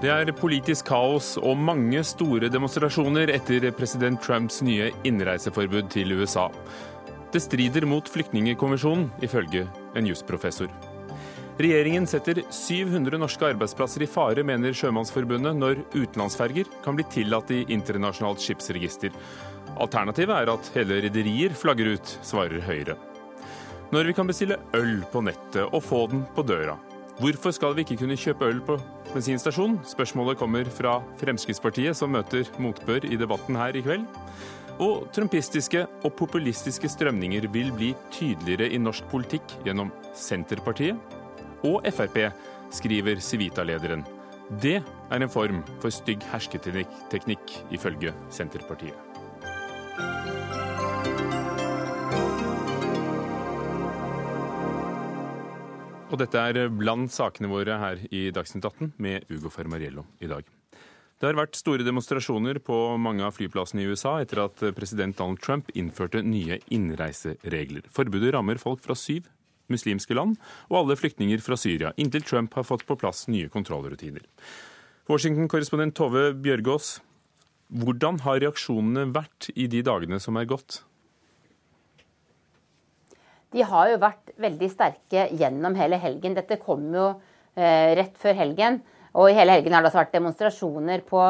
Det er politisk kaos og mange store demonstrasjoner etter president Trumps nye innreiseforbud til USA. Det strider mot Flyktningkonvensjonen, ifølge en jusprofessor. Regjeringen setter 700 norske arbeidsplasser i fare, mener Sjømannsforbundet, når utenlandsferger kan bli tillatt i internasjonalt skipsregister. Alternativet er at hele rederier flagger ut, svarer Høyre. Når vi kan bestille øl på nettet og få den på døra. Hvorfor skal vi ikke kunne kjøpe øl på bensinstasjon? Spørsmålet kommer fra Fremskrittspartiet, som møter motbør i debatten her i kveld. Og trumpistiske og populistiske strømninger vil bli tydeligere i norsk politikk gjennom Senterpartiet og Frp, skriver Civita-lederen. Det er en form for stygg hersketeknikk, ifølge Senterpartiet. Og dette er blant sakene våre her i Dagsnytt 18 med Ugo Fermariello i dag. Det har vært store demonstrasjoner på mange av flyplassene i USA etter at president Donald Trump innførte nye innreiseregler. Forbudet rammer folk fra syv muslimske land og alle flyktninger fra Syria, inntil Trump har fått på plass nye kontrollrutiner. Washington-korrespondent Tove Bjørgaas, hvordan har reaksjonene vært i de dagene som er gått? De har jo vært veldig sterke gjennom hele helgen. Dette kom jo eh, rett før helgen. Og i hele helgen har det også vært demonstrasjoner på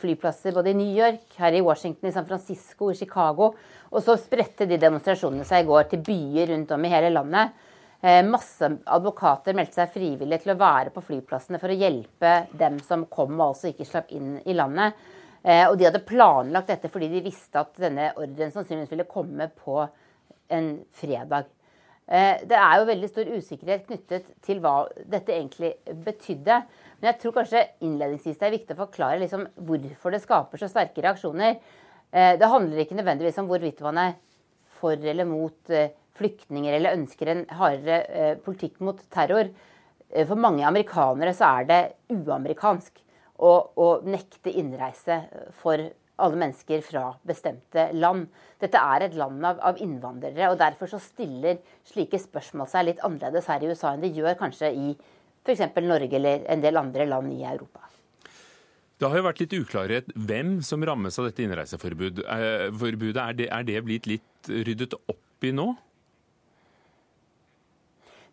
flyplasser både i New York, her i Washington, i San Francisco, i Chicago. Og så spredte de demonstrasjonene seg i går til byer rundt om i hele landet. Eh, masse advokater meldte seg frivillig til å være på flyplassene for å hjelpe dem som kom og altså ikke slapp inn i landet. Eh, og de hadde planlagt dette fordi de visste at denne ordren sannsynligvis ville komme på en fredag. Eh, det er jo veldig stor usikkerhet knyttet til hva dette egentlig betydde. Men jeg tror kanskje innledningsvis det er viktig å forklare liksom hvorfor det skaper så sterke reaksjoner. Eh, det handler ikke nødvendigvis om hvorvidt man er for eller mot eh, flyktninger eller ønsker en hardere politikk mot terror. For mange amerikanere så er det uamerikansk å, å nekte innreise for alle mennesker fra bestemte land. Dette er et land av, av, innvandrere, og derfor så stiller slike spørsmål seg litt annerledes her i USA enn de gjør kanskje i f.eks. Norge eller en del andre land i Europa. Det har jo vært litt uklarhet hvem som rammes av dette innreiseforbudet. Eh, er det, er det blitt litt ryddet opp i nå?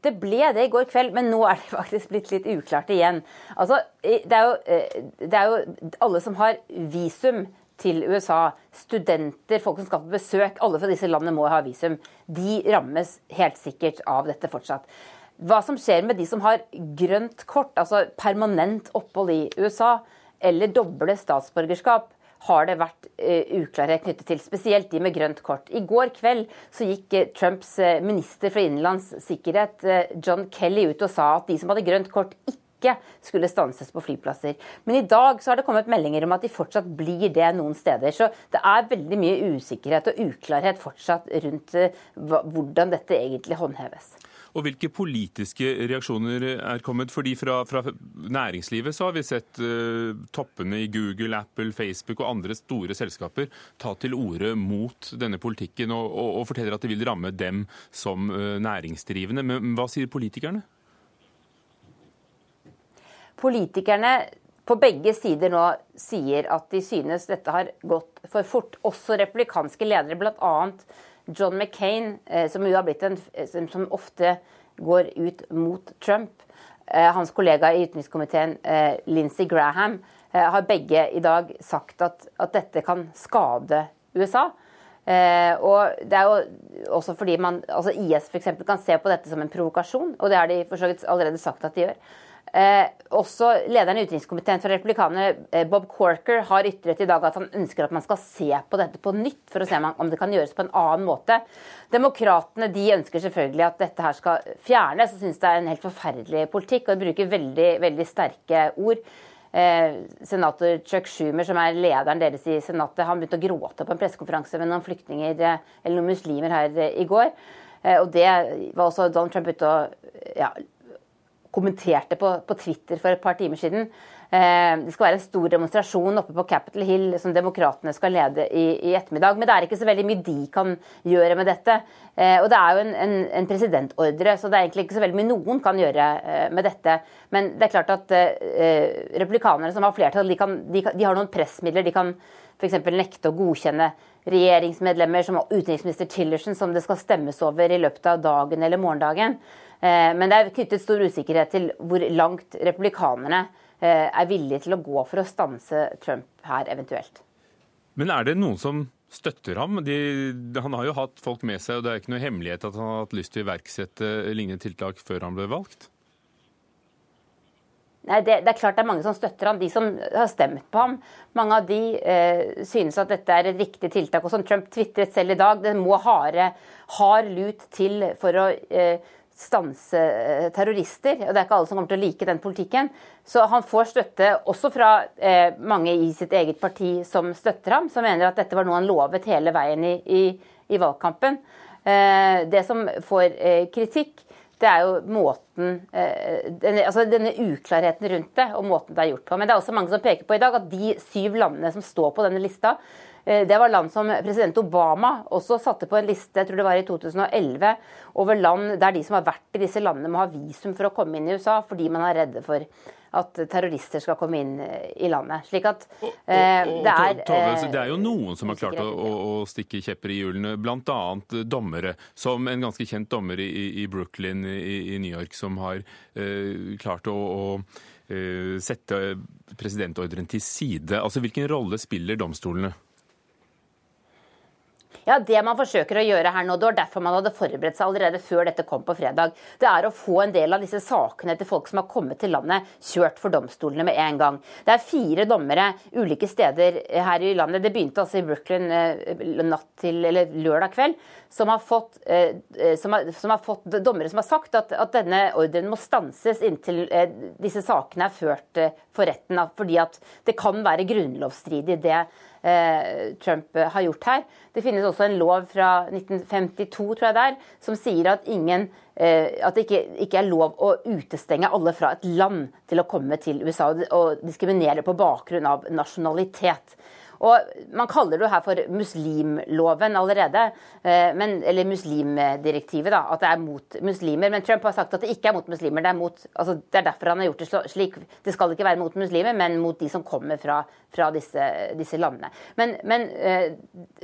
Det ble det i går kveld, men nå er det faktisk blitt litt uklart igjen. Altså, det er jo, eh, det er jo alle som har visum til USA, studenter, folk som skal på besøk, alle fra disse landene må ha visum, de rammes helt sikkert av dette fortsatt. Hva som skjer med de som har grønt kort, altså permanent opphold i USA, eller doble statsborgerskap, har det vært uh, uklarhet knyttet til, spesielt de med grønt kort. I går kveld så gikk uh, Trumps uh, minister for innenlands sikkerhet, John Kelly, ut og sa at de som hadde grønt kort, ikke ikke skulle stanses på flyplasser. Men i dag så har det kommet meldinger om at de fortsatt blir det noen steder. Så det er veldig mye usikkerhet og uklarhet fortsatt rundt eh, hvordan dette egentlig håndheves. Og Hvilke politiske reaksjoner er kommet? Fordi Fra, fra næringslivet så har vi sett uh, toppene i Google, Apple, Facebook og andre store selskaper ta til orde mot denne politikken og, og, og forteller at det vil ramme dem som uh, næringsdrivende. Men hva sier politikerne? Politikerne på begge sider nå sier at de synes dette har gått for fort. Også republikanske ledere, bl.a. John McCain, eh, som en eh, som ofte går ut mot Trump. Eh, hans kollega i utenrikskomiteen, Lindsey Graham, har begge i dag sagt at, at dette kan skade USA. og det er jo også fordi man, altså IS for eksempel, kan se på dette som en provokasjon, og det har de allerede sagt at de gjør. Eh, også lederen i utenrikskomiteen for republikanerne, eh, Bob Corker, har ytret i dag at han ønsker at man skal se på dette på nytt, for å se om det kan gjøres på en annen måte. Demokratene de ønsker selvfølgelig at dette her skal fjernes, og syns det er en helt forferdelig politikk, og de bruker veldig, veldig sterke ord. Eh, senator Chuck Schumer, som er lederen deres i Senatet, han begynte å gråte på en pressekonferanse med noen flyktninger eh, eller noen muslimer her eh, i går. Eh, og det var også Donald Trump ute og ja, kommenterte på, på, Twitter for et par timer siden. Eh, det skal være en stor demonstrasjon oppe på Capitol Hill som demokratene skal lede i, i, ettermiddag. Men det er ikke så veldig mye de kan gjøre med dette. Eh, og det er jo en, en, en, presidentordre, så det er egentlig ikke så veldig mye noen kan gjøre eh, med dette. Men det er klart at republikanerne som har flertall, de, kan, de, de har noen pressmidler. De kan f.eks. nekte å godkjenne regjeringsmedlemmer som utenriksminister Tillerson, som det skal stemmes over i løpet av dagen eller morgendagen. Men det er knyttet stor usikkerhet til hvor langt republikanerne Eh, er villige til å gå for å stanse Trump her, eventuelt. Men er det noen som støtter ham? De, han har jo hatt folk med seg, og det er ikke noe hemmelighet at han har hatt lyst til å iverksette lignende tiltak før han ble valgt? Nei, det, det, er klart det er mange som støtter ham, de som har stemt på ham. Mange av de eh, synes at dette er et riktig tiltak. Og som Trump tvitret selv i dag, det må harde, hard lut til for å eh, stanse eh, terrorister. og Det er ikke alle som kommer til å like den politikken. Så han får støtte også fra eh, mange i sitt eget parti som støtter ham, som mener at dette var noe han lovet hele veien i, i, i valgkampen. Eh, det som får eh, kritikk, det er jo måten eh, denne, altså denne uklarheten rundt det og måten det er gjort på. Men det er også mange som peker på i dag at de syv landene som står på denne lista, det var land som president Obama også satte på en liste jeg tror det var i 2011, over land der de som har vært i disse landene, må ha visum for å komme inn i USA fordi man er redde for at terrorister skal komme inn eh, i landet. Slik at eh, det er Tove, Det er jo noen som har klart å, å stikke kjepper i hjulene, bl.a. dommere. Som en ganske kjent dommer i, i Brooklyn i, i, New York, som har eh, klart å, å sette presidentordren til side. Altså, Hvilken rolle spiller domstolene? Ja, Det man forsøker å gjøre her nå, det var derfor man hadde forberedt seg allerede før dette kom på fredag, det er å få en del av disse sakene til folk som har kommet til landet, kjørt for domstolene med en gang. Det er fire dommere ulike steder her i landet. Det begynte altså i Brooklyn eh, natt til, eller lørdag kveld. Som har, fått, eh, som, har, som har fått, dommere som har sagt at, at denne ordren må stanses inntil eh, disse sakene er ført for retten. Fordi at det kan være grunnlovsstridig, det Trump har gjort her. Det finnes også en lov fra 1952 tror jeg det er, som sier at, ingen, eh, at det ikke, ikke, er lov å utestenge alle fra et land til å komme til USA og diskriminere på bakgrunn av nasjonalitet. Og Man kaller det her for muslimloven allerede, eh, men, eller muslimdirektivet. da, At det er mot muslimer. Men Trump har sagt at det ikke er mot muslimer. Det er, mot, altså, det er derfor han har gjort det slik. Det skal ikke være mot muslimer, men mot de som kommer fra, fra disse, disse, landene. Men, men eh,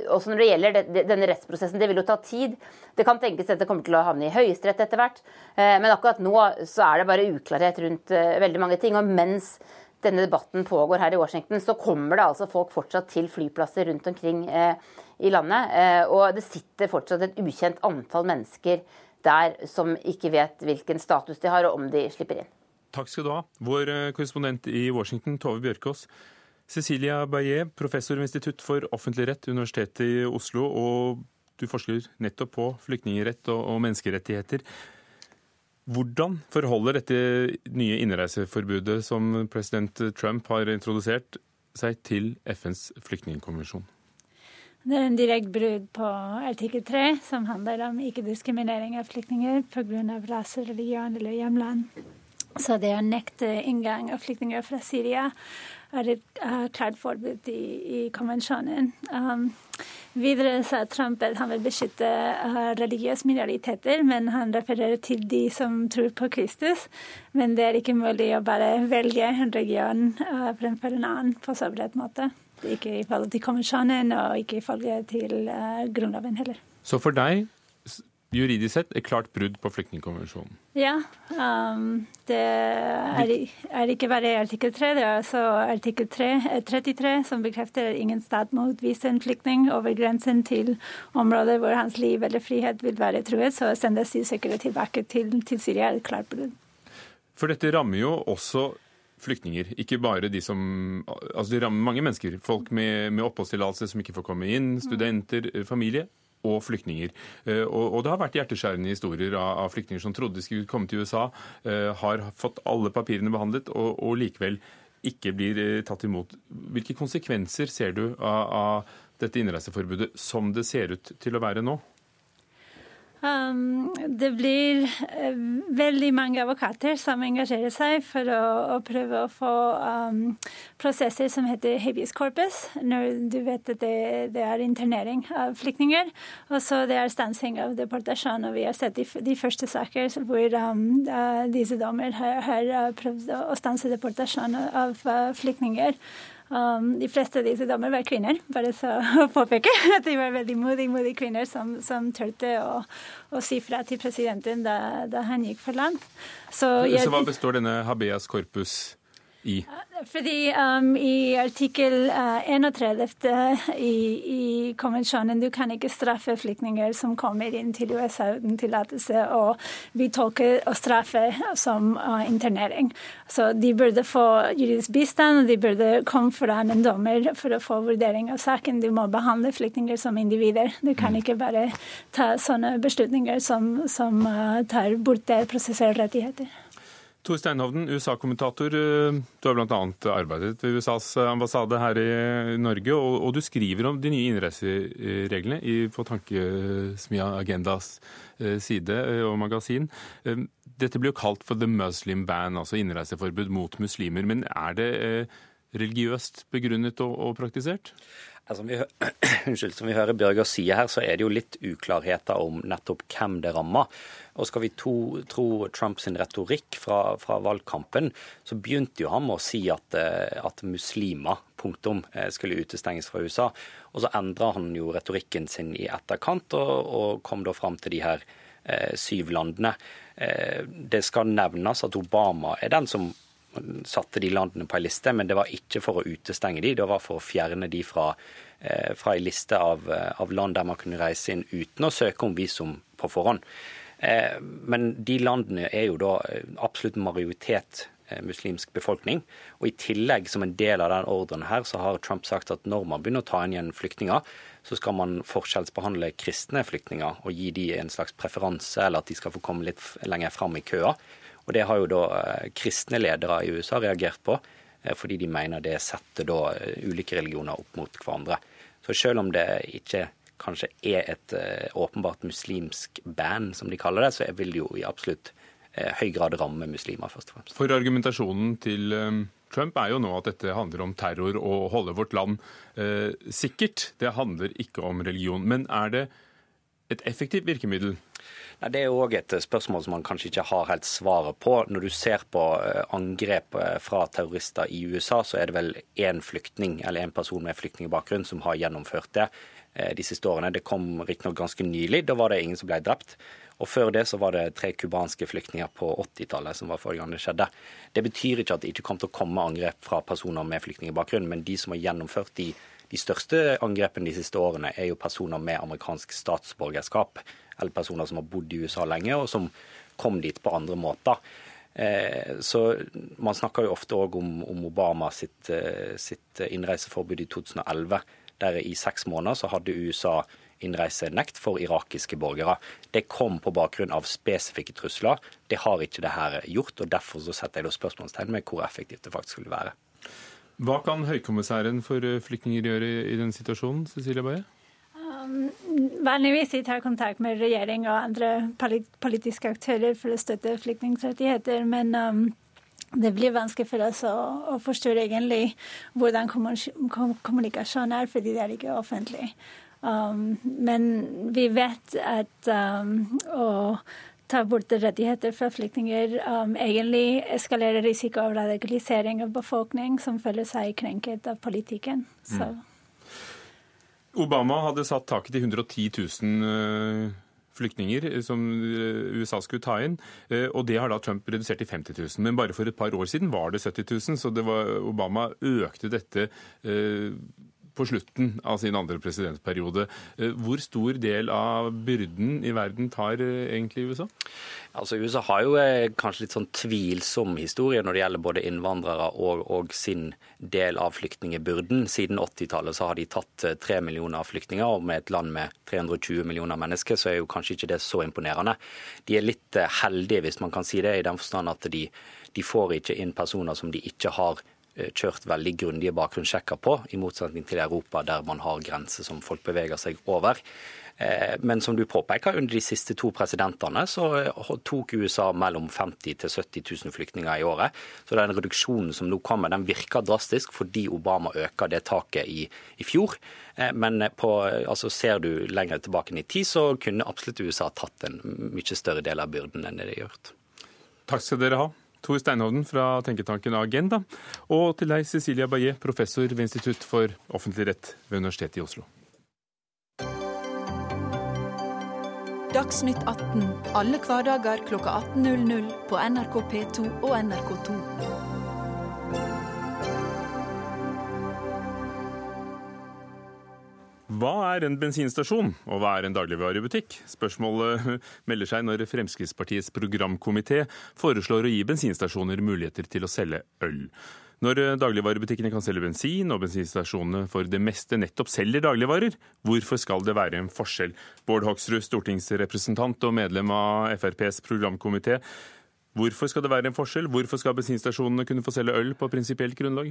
også når det gjelder denne rettsprosessen, det vil jo ta tid. Det kan tenkes at det kommer til å havne i Høyesterett etter hvert. Eh, men akkurat nå så er det bare uklarhet rundt veldig mange ting. og mens denne debatten pågår her i Washington, så kommer det altså folk fortsatt til flyplasser rundt omkring eh, i landet. Eh, og det sitter fortsatt et ukjent antall mennesker der som ikke vet hvilken status de har, og om de slipper inn. Takk skal du ha, vår eh, korrespondent i Washington, Tove Bjørkås. Cecilia Baillet, professor ved Institutt for offentlig rett, Universitetet i Oslo, og du forsker nettopp på flyktningerett og menneskerettigheter. Hvordan forholder dette nye innreiseforbudet som president Trump har introdusert, seg til FNs flyktningkonvensjon? Det er en direkte brudd på artikkel 3, som handler om ikke-diskriminering av flyktninger pga. rase, religion eller hjemland. Så det å nekte inngang av flyktninger fra Syria er et klart forbud i, i konvensjonen. Um, videre sa Trump at han vil beskytte uh, religiøse minoriteter, men han refererer til de som tror på Kristus. Men det er ikke mulig å bare velge en region uh, fremfor en annen på så bred måte. Ikke i forhold til konvensjonen, og ikke i forhold til uh, Grunnloven heller. Så for deg juridisk sett et klart brudd på flyktningkonvensjonen? Ja. Um, det er, er, ikke bare artikkel 3, det er også artikkel 3, 33 eh, som bekrefter at ingen stat må utvise en flyktning over grensen til områder hvor hans liv eller frihet vil være truet. Så å sende asylsøkere tilbake til, til Syria er et klart brudd. For dette rammer jo også flyktninger. Ikke bare de som Altså det rammer mange mennesker. Folk med, med oppholdstillatelse som ikke får komme inn, studenter, familie og flyktninger. Eh, og, det har vært hjerteskjærende historier av, flyktninger som trodde de skulle komme til USA, eh, har fått alle papirene behandlet og, likevel ikke blir eh, tatt imot. Hvilke konsekvenser ser du av dette innreiseforbudet som det ser ut til å være nå? Um, det blir uh, veldig mange advokater som engasjerer seg for å, å prøve å få um, prosesser som heter habeas corpus, når du vet at det, det er internering av flyktninger. Og så det er stansing av deportasjon. Og vi har sett de, de første saker hvor um, uh, disse dommer har, har uh, prøvd å stanse deportasjon av uh, flyktninger. Um, de fleste av disse damene var kvinner, bare så å påpeke. At de var veldig modige, modige kvinner som, som turte å, å, si fra til presidenten da, da han gikk for land. Så, jeg, så hva består denne habeas corpus i? Fordi um, I artikkel uh, 31 i, i, konvensjonen du kan ikke straffe flyktninger som kommer inn til USA uten tillatelse, og vi tolker å straffe som uh, internering. Så de burde få juridisk bistand, og de burde komme foran en dommer for å få vurdering av saken. Du må behandle flyktninger som individer. Du kan mm. ikke bare ta sånne beslutninger som, som uh, tar bort prosessuelle rettigheter. Tor Steinhovden, USA-kommentator. Eh, du har bl.a. arbeidet ved USAs ambassade her i Norge, og, du skriver om de nye innreisereglene på Tankesmia Agendas eh, side eh, og magasin. Dette blir jo kalt for the Muslim ban, altså innreiseforbud mot muslimer. Men er det religiøst begrunnet og, og praktisert? Som vi, unnskyld, som vi hører Bjørger si her, så er det jo litt uklarheter om nettopp hvem det rammer. Og skal vi to, tro Trumps retorikk fra, fra, valgkampen, så begynte jo han med å si at, eh, at muslimer punktum, eh, skulle utestenges fra USA. Og så endra han jo retorikken sin i etterkant, og, og kom da fram til de her eh, syv landene. Eh, det skal nevnes at Obama er den som satte de landene på ei liste, men det var ikke for å utestenge de, det var for å fjerne de fra, eh, fra ei liste av, eh, av, land der man kunne reise inn uten å søke om visum på forhånd. Eh, men de landene er jo da absolutt majoritet muslimsk befolkning. Og i tillegg, som en del av den ordren her, så har Trump sagt at når man begynner å ta inn igjen flyktninger, så skal man forskjellsbehandle kristne flyktninger og gi de en slags preferanse, eller at de skal få komme litt lenger fram i køa. Og Det har jo da eh, kristne ledere i USA reagert på, eh, fordi de mener det setter da eh, ulike religioner opp mot hverandre. Så selv om det ikke kanskje er et åpenbart muslimsk band, som de kaller det, så vil det jo i absolutt høy grad ramme muslimer, først og fremst. For argumentasjonen til Trump er jo nå at dette handler om terror og holde vårt land eh, sikkert. Det handler ikke om religion. Men er det et effektivt virkemiddel det er òg et spørsmål som man kanskje ikke har helt svaret på. Når du ser på eh, angrep eh, fra terrorister i USA, så er det vel én flyktning eller en person med flyktningbakgrunn som har gjennomført det eh, de siste årene. Det kom riktignok ganske nylig. Da var det ingen som ble drept. Og før det så var det tre cubanske flyktninger på 80-tallet som var forrige gang det skjedde. Det betyr ikke at det ikke kom til å komme angrep fra personer med flyktningbakgrunn, men de som har gjennomført de, de største angrepene de siste årene, er jo personer med amerikansk statsborgerskap eller personer som har bodd i USA lenge, og som kom dit på andre måter. Eh, så Man snakker jo ofte òg om, om, Obama sitt, eh, sitt, innreiseforbud i 2011, der i seks måneder så hadde USA innreisenekt for irakiske borgere. Det kom på bakgrunn av spesifikke trusler. Det har ikke det her gjort, og derfor så setter jeg da spørsmålstegn med hvor effektivt det faktisk skulle være. Hva kan høykommissæren for flyktninger gjøre i den situasjonen, Cecilie Baye? Um, vanligvis vi tar kontakt med regjering og andre politiske aktører for å støtte flyktningrettigheter, men um, det blir vanskelig for oss å, å forstå egentlig hvordan kommunikasjon er, fordi det er ikke offentlig. Um, men vi vet at um, å ta bort rettigheter fra flyktninger um, egentlig eskalerer risiko av radikalisering av befolkning som føler seg krenket av politikken. Så. Mm. Obama hadde satt taket til 110 000 eh, flyktninger som eh, USA skulle ta inn. Eh, og det har da Trump redusert til 50 000. Men bare for et par år siden var det 70 000, så det var, Obama økte dette på slutten av sin andre presidentperiode. Eh, hvor stor del av byrden i verden tar eh, egentlig USA? Altså USA har jo eh, kanskje litt sånn tvilsom historie når det gjelder både innvandrere og, og sin del av flyktningbyrden. Siden 80-tallet så har de tatt tre millioner flyktninger, og med et land med 320 millioner mennesker, så er jo kanskje ikke det så imponerende. De er litt heldige, hvis man kan si det, i den forstand at de, de får ikke inn personer som de ikke har kjørt veldig grundige bakgrunnssjekker på, i motsetning til Europa, der man har grenser som folk beveger seg over. Eh, men som du påpeker, under de siste to presidentene så tok USA mellom 50 til 70 000 flyktninger i året. Så den reduksjonen som nå kommer, den virker drastisk fordi Obama øker det taket i, i fjor. Eh, men på, altså ser du lenger tilbake i tid, så kunne absolutt USA tatt en mye større del av byrden enn det de har gjort. Takk skal dere ha. Tor Steinhovden fra tenketanken Agenda, og til deg, Cecilia Baillet, professor ved Institutt for offentlig rett ved Universitetet i Oslo. Dagsnytt 18 alle hverdager kl 18.00 på NRK P2 og NRK2. Hva er en bensinstasjon, og hva er en dagligvarebutikk? Spørsmålet melder seg når Fremskrittspartiets programkomité foreslår å gi bensinstasjoner muligheter til å selge øl. Når dagligvarebutikkene kan selge bensin, og bensinstasjonene for det meste nettopp selger dagligvarer, hvorfor skal det være en forskjell? Bård Hoksrud, stortingsrepresentant og medlem av FrPs programkomité. Hvorfor skal det være en forskjell? Hvorfor skal bensinstasjonene kunne få selge øl på prinsipielt grunnlag?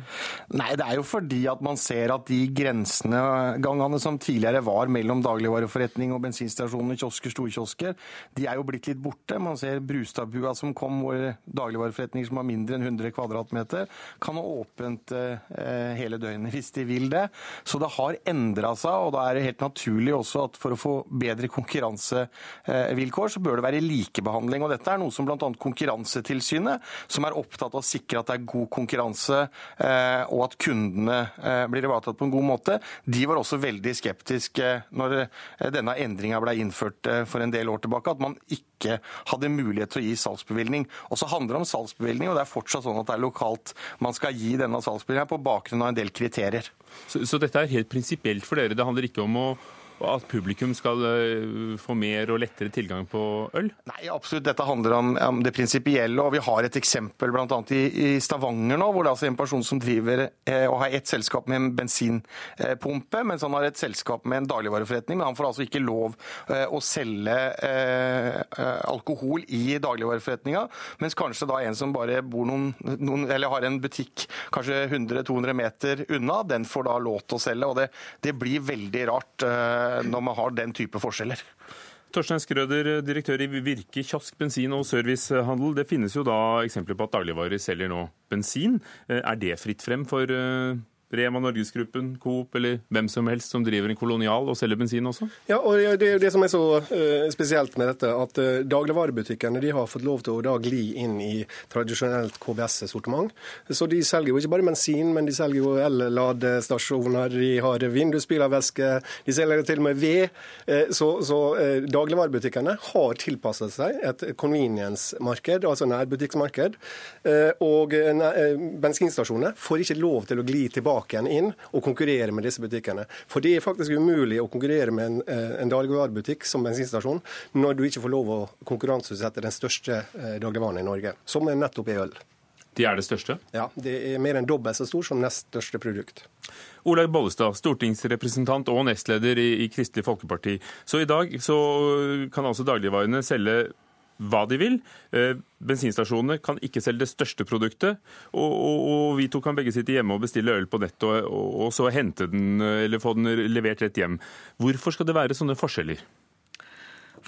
Nei, Det er jo fordi at man ser at de grensegangene som tidligere var mellom dagligvareforretning og bensinstasjoner, kiosker, storkiosker, de er jo blitt litt borte. Man ser Brustadbua som kom, hvor dagligvareforretninger som har mindre enn 100 kvadratmeter, kan ha åpent eh, hele døgnet hvis de vil det. Så det har endra seg, og da er det helt naturlig også at for å få bedre konkurransevilkår, så bør det være likebehandling. Og dette er noe som bl.a. konkurranse Konkurransetilsynet, som er opptatt av å sikre at det er god konkurranse eh, og at kundene eh, blir ivaretatt på en god måte. De var også veldig skeptiske når eh, denne endringa ble innført for en del år tilbake, at man ikke hadde mulighet til å gi salgsbevilgning. Og så handler det om salgsbevilgning, og det er fortsatt sånn at det er lokalt man skal gi denne salgsbevilgninga på bakgrunn av en del kriterier. Så, så dette er helt prinsipielt for dere? Det handler ikke om å at publikum skal eh, få mer og lettere tilgang på øl? Nei, absolutt. Dette handler om, om det prinsipielle. Og vi har et eksempel bl.a. I, i Stavanger nå, hvor det er altså en person som driver eh, og har ett selskap med en bensinpumpe, mens han har et selskap med en dagligvareforretning. Men han får altså ikke lov eh, å selge eh, alkohol i dagligvareforretninga, mens kanskje da en som bare bor noen, noen eller har en butikk kanskje 100-200 meter unna, den får da lov til å selge. og Det, det blir veldig rart. Eh, når man har den type forskjeller. Torstein Skrøder, direktør i Virke kiosk, bensin og servicehandel. Det finnes jo da eksempler på at dagligvarer selger nå bensin. Eh, er det fritt frem for eh, Rema Norgesgruppen, Coop eller hvem som helst som driver en kolonial og selger bensin også? Ja, og Det er jo det som er så uh, spesielt med dette, at uh, dagligvarebutikkene de har fått lov til å da gli inn i tradisjonelt KBS-sortiment. Så De selger jo ikke bare bensin, men de selger jo el-ladestasjoner, de har vindusspylervæske, de selger til og med ved. Uh, så, så dagligvarebutikkene har tilpasset seg et convenience-marked, altså nærbutikkmarked. Og bensinstasjonene får ikke lov til å gli tilbake tilbake igjen inn og konkurrere med disse butikkene. For det er faktisk umulig å konkurrere med en, eh, en dagligvarebutikk som bensinstasjon når du ikke får lov å konkurranseutsette den største eh, dagligvaren i Norge, som er nettopp er øl. De er det største? Ja, det er mer enn dobbelt så stor som nest største produkt. Olaug Bollestad, stortingsrepresentant og nestleder i, i Kristelig Folkeparti. Så i dag så kan altså dagligvarene selge hva de vil. Eh, bensinstasjonene kan ikke selge det største produktet. Og, og, og vi to kan begge sitte hjemme og bestille øl på nett og, og så hente den eller få den levert rett hjem. Hvorfor skal det være sånne forskjeller?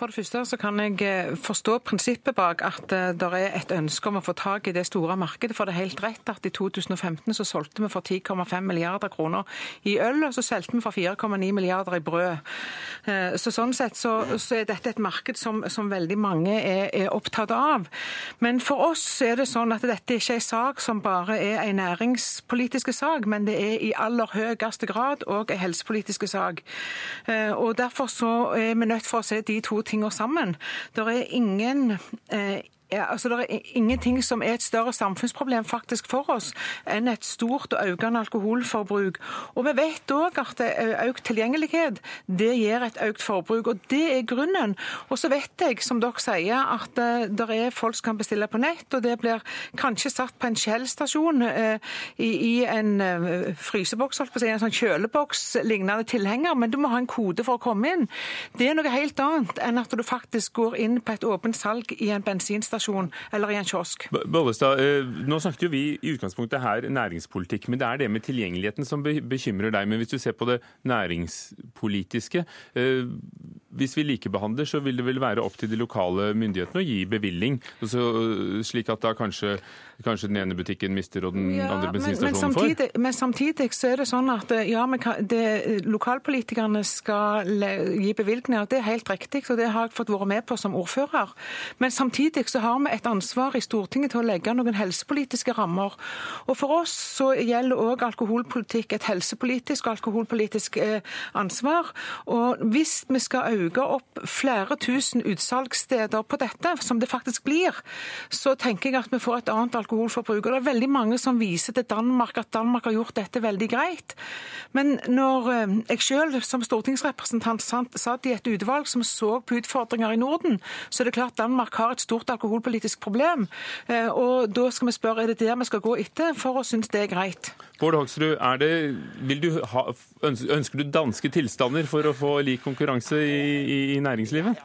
For det første så kan jeg eh, forstå prinsippet bak at eh, det er et ønske om å få tak i det store markedet. For det er helt rett at i 2015 så solgte vi for 10,5 milliarder kroner i øl, og så solgte vi for 4,9 milliarder i brød. Eh, så sånn sett så, så er dette et marked som, som veldig mange er, er, opptatt av. Men for oss er det sånn at dette ikke er en sak som bare er en næringspolitisk sak, men det er i aller høyeste grad òg en helsepolitisk sak. Og Derfor så er vi nødt for å se de to tingene sammen. Det er ingen eh, ja, altså Det er ingenting som er et større samfunnsproblem faktisk for oss enn et stort og økende alkoholforbruk. Og Vi vet òg at økt tilgjengelighet det gir et økt forbruk. og Det er grunnen. Og så vet jeg, som dere sier, at eh, det er folk som kan bestille på nett, og det blir kanskje satt på en Shell-stasjon eh, i, i, en eh, fryseboks, en sånn kjøleboks lignende tilhenger, men du må ha en kode for å komme inn. Det er noe helt annet enn at du faktisk går inn på et åpent salg i en bensinstasjon bensinstasjon eller i en kiosk. Bollestad, eh, nå snakket jo vi i utgangspunktet her næringspolitikk, men det er det med tilgjengeligheten som bekymrer deg. Men hvis du ser på det næringspolitiske, eh, hvis vi likebehandler, så vil det vel være opp til de lokale myndighetene å gi bevilling, så, slik at da kanskje, kanskje, den ene butikken mister og den ja, andre bensinstasjonen får? Men samtidig så er det sånn at ja, det, lokalpolitikerne skal gi bevilgninger. Det er helt riktig, og det har jeg fått være med på som ordfører. Men samtidig så har vi et ansvar i Stortinget til å legge noen helsepolitiske rammer. Og for oss så gjelder òg alkoholpolitikk et helsepolitisk og alkoholpolitisk ansvar. Og hvis vi skal øke opp flere tusen utsalgssteder på dette, som det faktisk blir, så tenker jeg at vi får et annet alkoholforbruk. Og det er veldig mange som viser til Danmark, at Danmark har gjort dette veldig greit. Men når eh, jeg selv som stortingsrepresentant satt i et utvalg som så på utfordringer i Norden, så er det klart Danmark har et stort alkoholpolitisk problem. Eh, og da skal vi spørre er det der vi skal gå etter for å synes det er greit. Bård Hoksrud, du ha, ønsker du danske tilstander for å få lik konkurranse i, i næringslivet?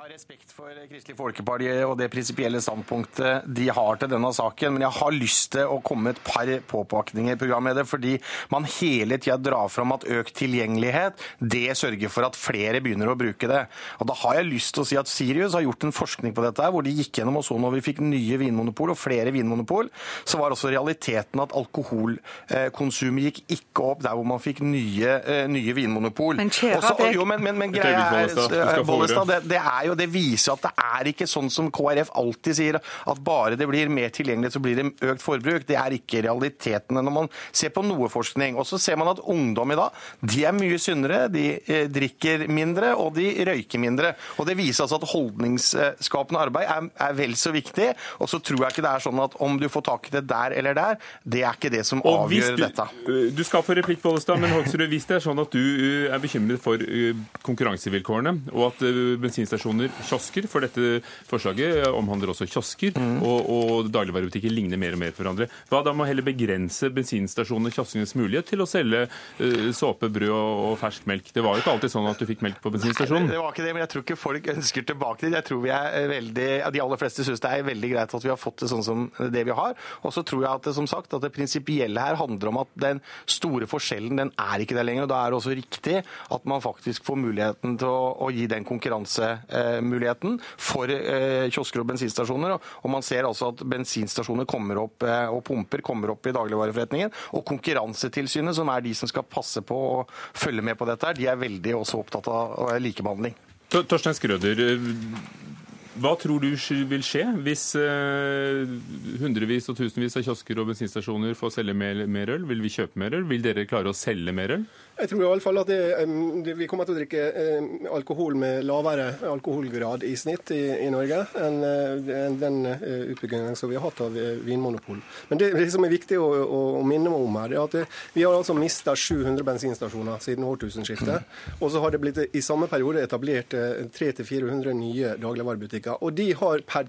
For Kristelig Folkeparti og det prinsipielle standpunktet de har til denne saken, men jeg har lyst til å komme et par påpakninger programmet, fordi man hele tida drar fram at økt tilgjengelighet det sørger for at flere begynner å bruke det. Og Da har jeg lyst til å si at Sirius har gjort en forskning på dette, hvor de gikk gjennom og så når vi fikk nye vinmonopol og flere vinmonopol, så var også realiteten at alkoholkonsum gikk ikke opp der hvor man fikk nye, uh, nye vinmonopol. Men Også, det... Jo, men, men, men greia er, eh, Bollestad, det, det, er jo, det viser at det er ikke sånn som KrF alltid sier, at bare det blir mer tilgjengelig, så blir det økt forbruk. Det er ikke realitetene når man ser på noe forskning. Og så ser man at ungdom i dag de er mye sunnere, de eh, drikker mindre og de røyker mindre. Og Det viser altså at holdningsskapende arbeid er, er vel så viktig. Og så tror jeg ikke det er sånn at om du får tak i det der eller der, det er ikke det som avgjør du, dette. Eh, du skal få replikk, Bollestad, men Hoksrud, hvis det er sånn at du eh, er bekymret for konkurransevilkårene, og at bensinstasjoner, kiosker, for dette forslaget omhandler også kiosker, mm. og, og dagligvarebutikker ligner mer og mer for hverandre, hva da å heller begrense bensinstasjonene, kioskenes mulighet til å selge såpe, brød og fersk melk? Det var jo ikke alltid sånn at du fikk melk på bensinstasjonen. Det var ikke det, men jeg tror ikke folk ønsker tilbake dit. Jeg tror vi er veldig, De aller fleste syns det er veldig greit at vi har fått det sånn som det vi har. Og så tror jeg at det, som sagt, at det prinsipielle her handler om at den store forskjellen den er ikke der lenger. og Da er det også riktig at man faktisk får muligheten til å, å gi den konkurransemuligheten for eh, kiosker og bensinstasjoner. Og man ser altså at bensinstasjoner kommer opp, eh, og pumper kommer opp i dagligvareforretningen. Og Konkurransetilsynet, som er de som skal passe på og følge med på dette, de er veldig også opptatt av likebehandling. Torstein Skrøder, hva tror du vil skje hvis eh, hundrevis og tusenvis av kiosker og bensinstasjoner får selge mer, mer øl? Vil vi kjøpe mer øl? Vil dere klare å selge mer øl? Jeg tror i alle fall at det, det, vi kommer til å drikke alkohol med lavere alkoholgrad i snitt i, i Norge enn en den eh, utbyggingen som vi har hatt av eh, vinmonopol. Men det, det som er viktig å, å, å minne om her, er at vi har altså mista 700 bensinstasjoner siden årtusenskiftet. Og så har det blitt i samme periode etablert 300-400 nye dagligvarebutikker. Og de har per,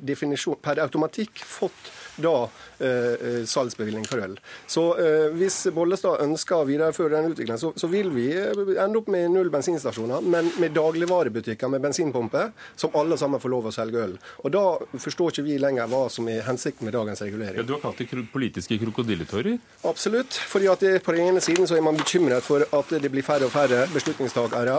per automatikk fått da salgsbevilgning for øl. Så eh, hvis Bollestad ønsker å videreføre den utviklingen, så, så, vil vi eh, ende opp med null bensinstasjoner, men med dagligvarebutikker med bensinpumper, som alle sammen får lov å selge øl. Og Da forstår ikke vi lenger hva som er hensikten med dagens regulering. Ja, du har kalt det politiske krokodilletårer? Absolutt. fordi at det, På den ene siden så er man bekymret for at det blir færre og færre beslutningstakere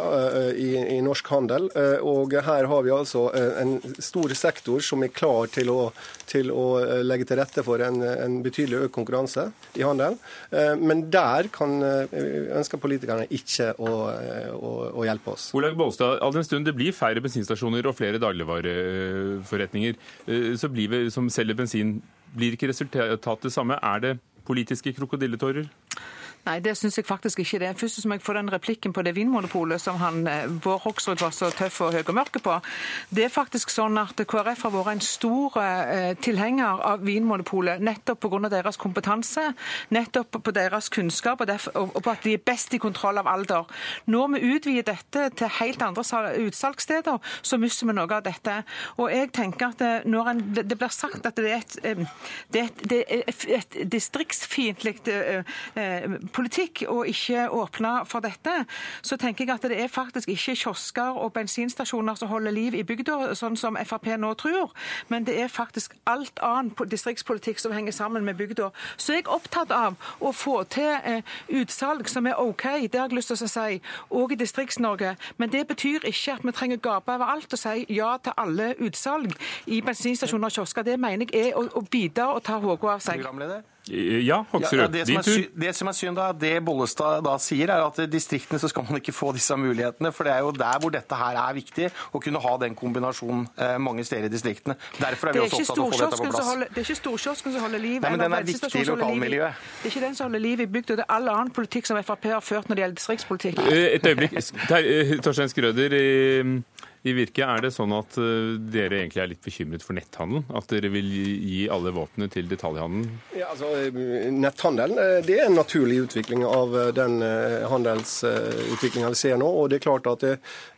i, i, norsk handel. Og her har vi altså en stor sektor som er klar til å, til å legge til rette for en, en betydelig økt konkurranse i handelen. Eh, men der kan, eh, ønsker politikerne ikke å, eh, å, å hjelpe oss. Olaug Bollestad, all den stund det blir færre bensinstasjoner og flere dagligvareforretninger så blir vi, som selger bensin, blir ikke resultatet det samme? Er det politiske krokodilletårer? Nei, det syns jeg faktisk ikke det. Først må jeg få den replikken på det vinmonopolet som han, eh, Bård Hoksrud var så tøff og høy og mørke på. Det er faktisk sånn at KrF har vært en stor eh, tilhenger av Vinmonopolet nettopp pga. deres kompetanse, nettopp på deres kunnskap og, derfor, og, på at de er best i kontroll av alder. Når vi utvider dette til helt andre utsalgssteder, så mister vi noe av dette. Og jeg tenker at eh, når en, det blir sagt at det er et, det et, et distriktsfiendtlig politikk å ikke åpne for dette, så tenker jeg at det er faktisk ikke kiosker og bensinstasjoner som holder liv i bygda, sånn som Frp nå tror, men det er faktisk alt annet distriktspolitikk som henger sammen med bygda. Så jeg er opptatt av å få til eh, utsalg som er OK, det har jeg lyst til å si, òg i Distrikts-Norge. Men det betyr ikke at vi trenger gape over alt og si ja til alle utsalg i bensinstasjoner og kiosker. Det mener jeg er å, å bite og ta hodet av seg. Ja, Hoksrud, ja, det, som din tur. det som er synd, da, det Bollestad da sier, er at i distriktene så skal man ikke få disse mulighetene. For det er jo der hvor dette her er viktig, å kunne ha den kombinasjonen eh, mange steder i distriktene. Derfor er vi er, også opptatt av å få dette på plass. holder, det er ikke storkiosken som holder liv. Nei, men den er viktig i lokalmiljøet. Det er ikke den som holder liv i bygda. Det er all annen politikk som Frp har ført når det gjelder distriktspolitikk. Eh, Et øyeblikk. Eh, Torstein Skrøder, i, Virke, er det sånn at eh, dere egentlig er litt bekymret for netthandelen? At dere vil gi alle våpnene til detaljhandelen? Ja, altså, netthandelen eh, det er en naturlig utvikling av eh, den handelsutviklinga vi ser nå. og det er klart at det,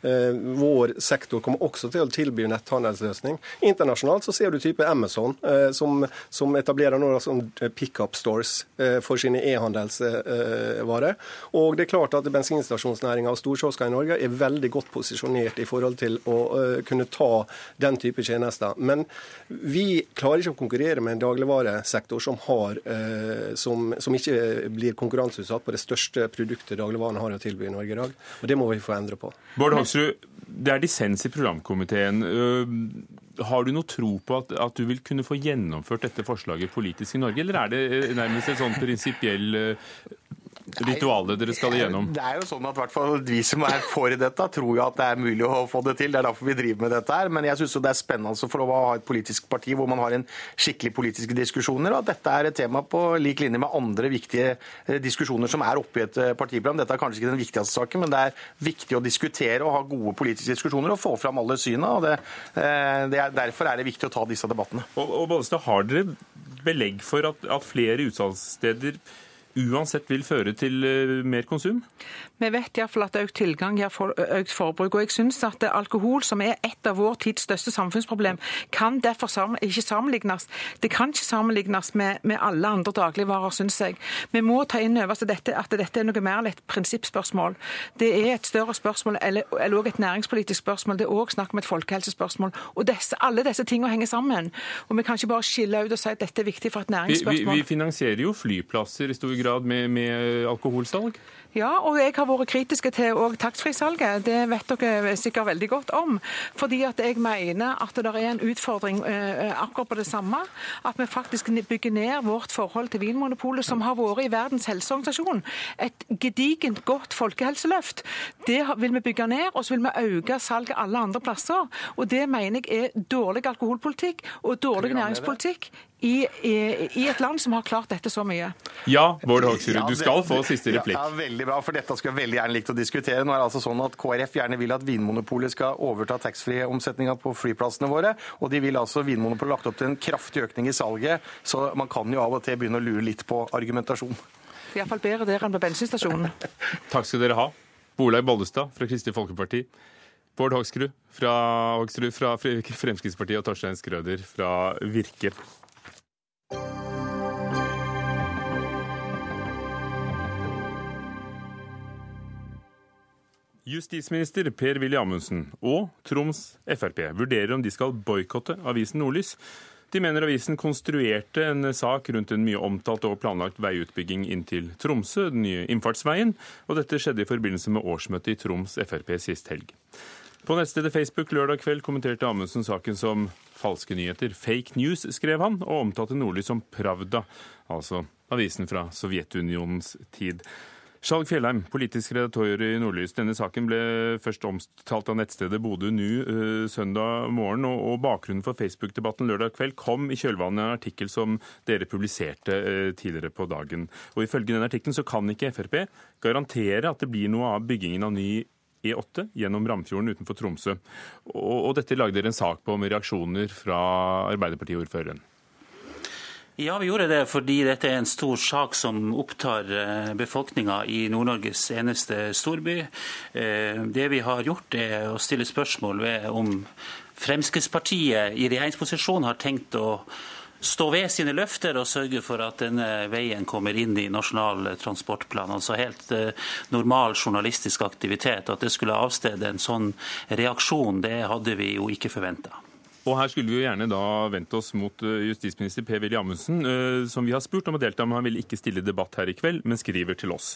eh, Vår sektor kommer også til å tilby netthandelsløsning. Internasjonalt så ser du type Amazon, eh, som, som etablerer noen sånn pickup stores eh, for sine e-handelsvarer. Og det er klart at bensinstasjonsnæringa og storkiosker i Norge er veldig godt posisjonert i forhold til å eh, kunne ta den type tjenester. Men vi klarer ikke å konkurrere med en dagligvaresektor som, har, eh, som, som ikke blir konkurranseutsatt på det største produktet dagligvarene har å tilby i Norge i dag. Og det må vi få endre på. Bård Hoksrud, det er dissens i programkomiteen. Øh, Har du noe tro på at, at du vil kunne få gjennomført dette forslaget politisk i Norge, eller er det eh, nærmest en sånn prinsipiell øh, rituale dere skal igjennom? Det er jo sånn at hvert fall Vi som er for dette, tror jo at det er mulig å få det til. Det er derfor vi driver med dette her. Men jeg syns det er spennende å få lov å ha et politisk parti hvor man har en skikkelig politiske diskusjoner, og at dette er et tema på lik linje med andre viktige eh, diskusjoner som er oppe i et eh, partiprogram. Dette er kanskje ikke den viktigste saken, men det er viktig å diskutere og ha gode politiske diskusjoner og få fram alle syna. og det, eh, det er, Derfor er det viktig å ta disse debattene. Og, og Bollestad, har dere belegg for at, at flere utsalgssteder uansett vil føre til øh, mer konsum? Vi vet iallfall at økt tilgang gir for, økt forbruk. og jeg synes at Alkohol, som er et av vår tids største samfunnsproblem, kan derfor sammen, ikke sammenlignes Det kan ikke sammenlignes med, med alle andre dagligvarer, syns jeg. Vi må ta inn over oss dette, at dette er noe mer enn et prinsippspørsmål. Det er et større spørsmål, eller, eller også et næringspolitisk spørsmål. Det er òg snakk om et folkehelsespørsmål. Og disse, alle disse tingene henger sammen. Og Vi kan ikke bare skille ut og si at dette er viktig for et Vi, vi, næringsspørsmål. vi finansierer jo flyplasser i stor grad med, med alkoholsalg. Ja, og jeg har vært kritiske til òg taxfree-salget. Det vet dere sikkert veldig godt om. Fordi at jeg mener at det er en utfordring eh, akkurat på det samme. At vi faktisk bygger ned vårt forhold til Vinmonopolet, som har vært i Verdens helseorganisasjon. Et gedigent godt folkehelseløft. Det vil vi bygge ned, og så vil vi øke salget alle andre plasser. Og det mener jeg er dårlig alkoholpolitikk og dårlig næringspolitikk i, i, i et land som har klart dette så mye. Ja, Bård Hoksrud, du skal få siste replikk. Ja, veldig bra, for dette skulle jeg veldig gjerne likt å diskutere. Nå er det altså sånn at KrF gjerne vil at Vinmonopolet skal overta taxfree-omsetninga på flyplassene våre. Og de vil altså Vinmonopolet lagt opp til en kraftig økning i salget, så man kan jo av og til begynne å lure litt på argumentasjon. Iallfall bedre der enn på bensinstasjonen. Takk skal dere ha. Olaug Bollestad fra Kristelig Folkeparti. Bård Hoksrud fra, Hoksrud fra Fremskrittspartiet og Torstein Skrøder fra Virke. Justisminister Per-Willy Amundsen og Troms Frp vurderer om de skal boikotte avisen Nordlys. De mener avisen konstruerte en sak rundt en mye omtalt og planlagt veiutbygging inn til Tromsø, den nye innfartsveien, og dette skjedde i forbindelse med årsmøtet i Troms Frp sist helg. På nettstedet Facebook lørdag kveld kommenterte Amundsen saken som falske nyheter. Fake news, skrev han, og omtalte Nordlys som Pravda, altså avisen fra Sovjetunionens tid. Skjalg Fjellheim, politisk redaktør i Nordlys. Denne saken ble først omtalt av nettstedet Bodø Nu eh, søndag morgen, og, bakgrunnen for Facebook-debatten lørdag kveld kom i kjølvannet av en artikkel som dere publiserte eh, tidligere på dagen. Og Ifølge den artikkelen kan ikke Frp garantere at det blir noe av byggingen av ny E8 gjennom Ramfjorden utenfor Tromsø. Og, og dette lagde dere en sak på med reaksjoner fra Arbeiderpartiordføreren. Ja, vi gjorde det fordi dette er en stor sak som opptar befolkninga i Nord-Norges eneste storby. Eh, Det vi har gjort, er å stille spørsmål ved om Fremskrittspartiet i regjeringsposisjon har tenkt å stå ved sine løfter og sørge for at denne veien kommer inn i Nasjonal transportplan. Altså helt normal journalistisk aktivitet. At det skulle avstede en sånn reaksjon, det hadde vi jo ikke forventa. Og her skulle vi jo gjerne da vendt oss mot eh, justisminister Per-Willy Amundsen, eh, som vi har spurt om å delta, men han vil ikke stille debatt her i kveld, men skriver til oss.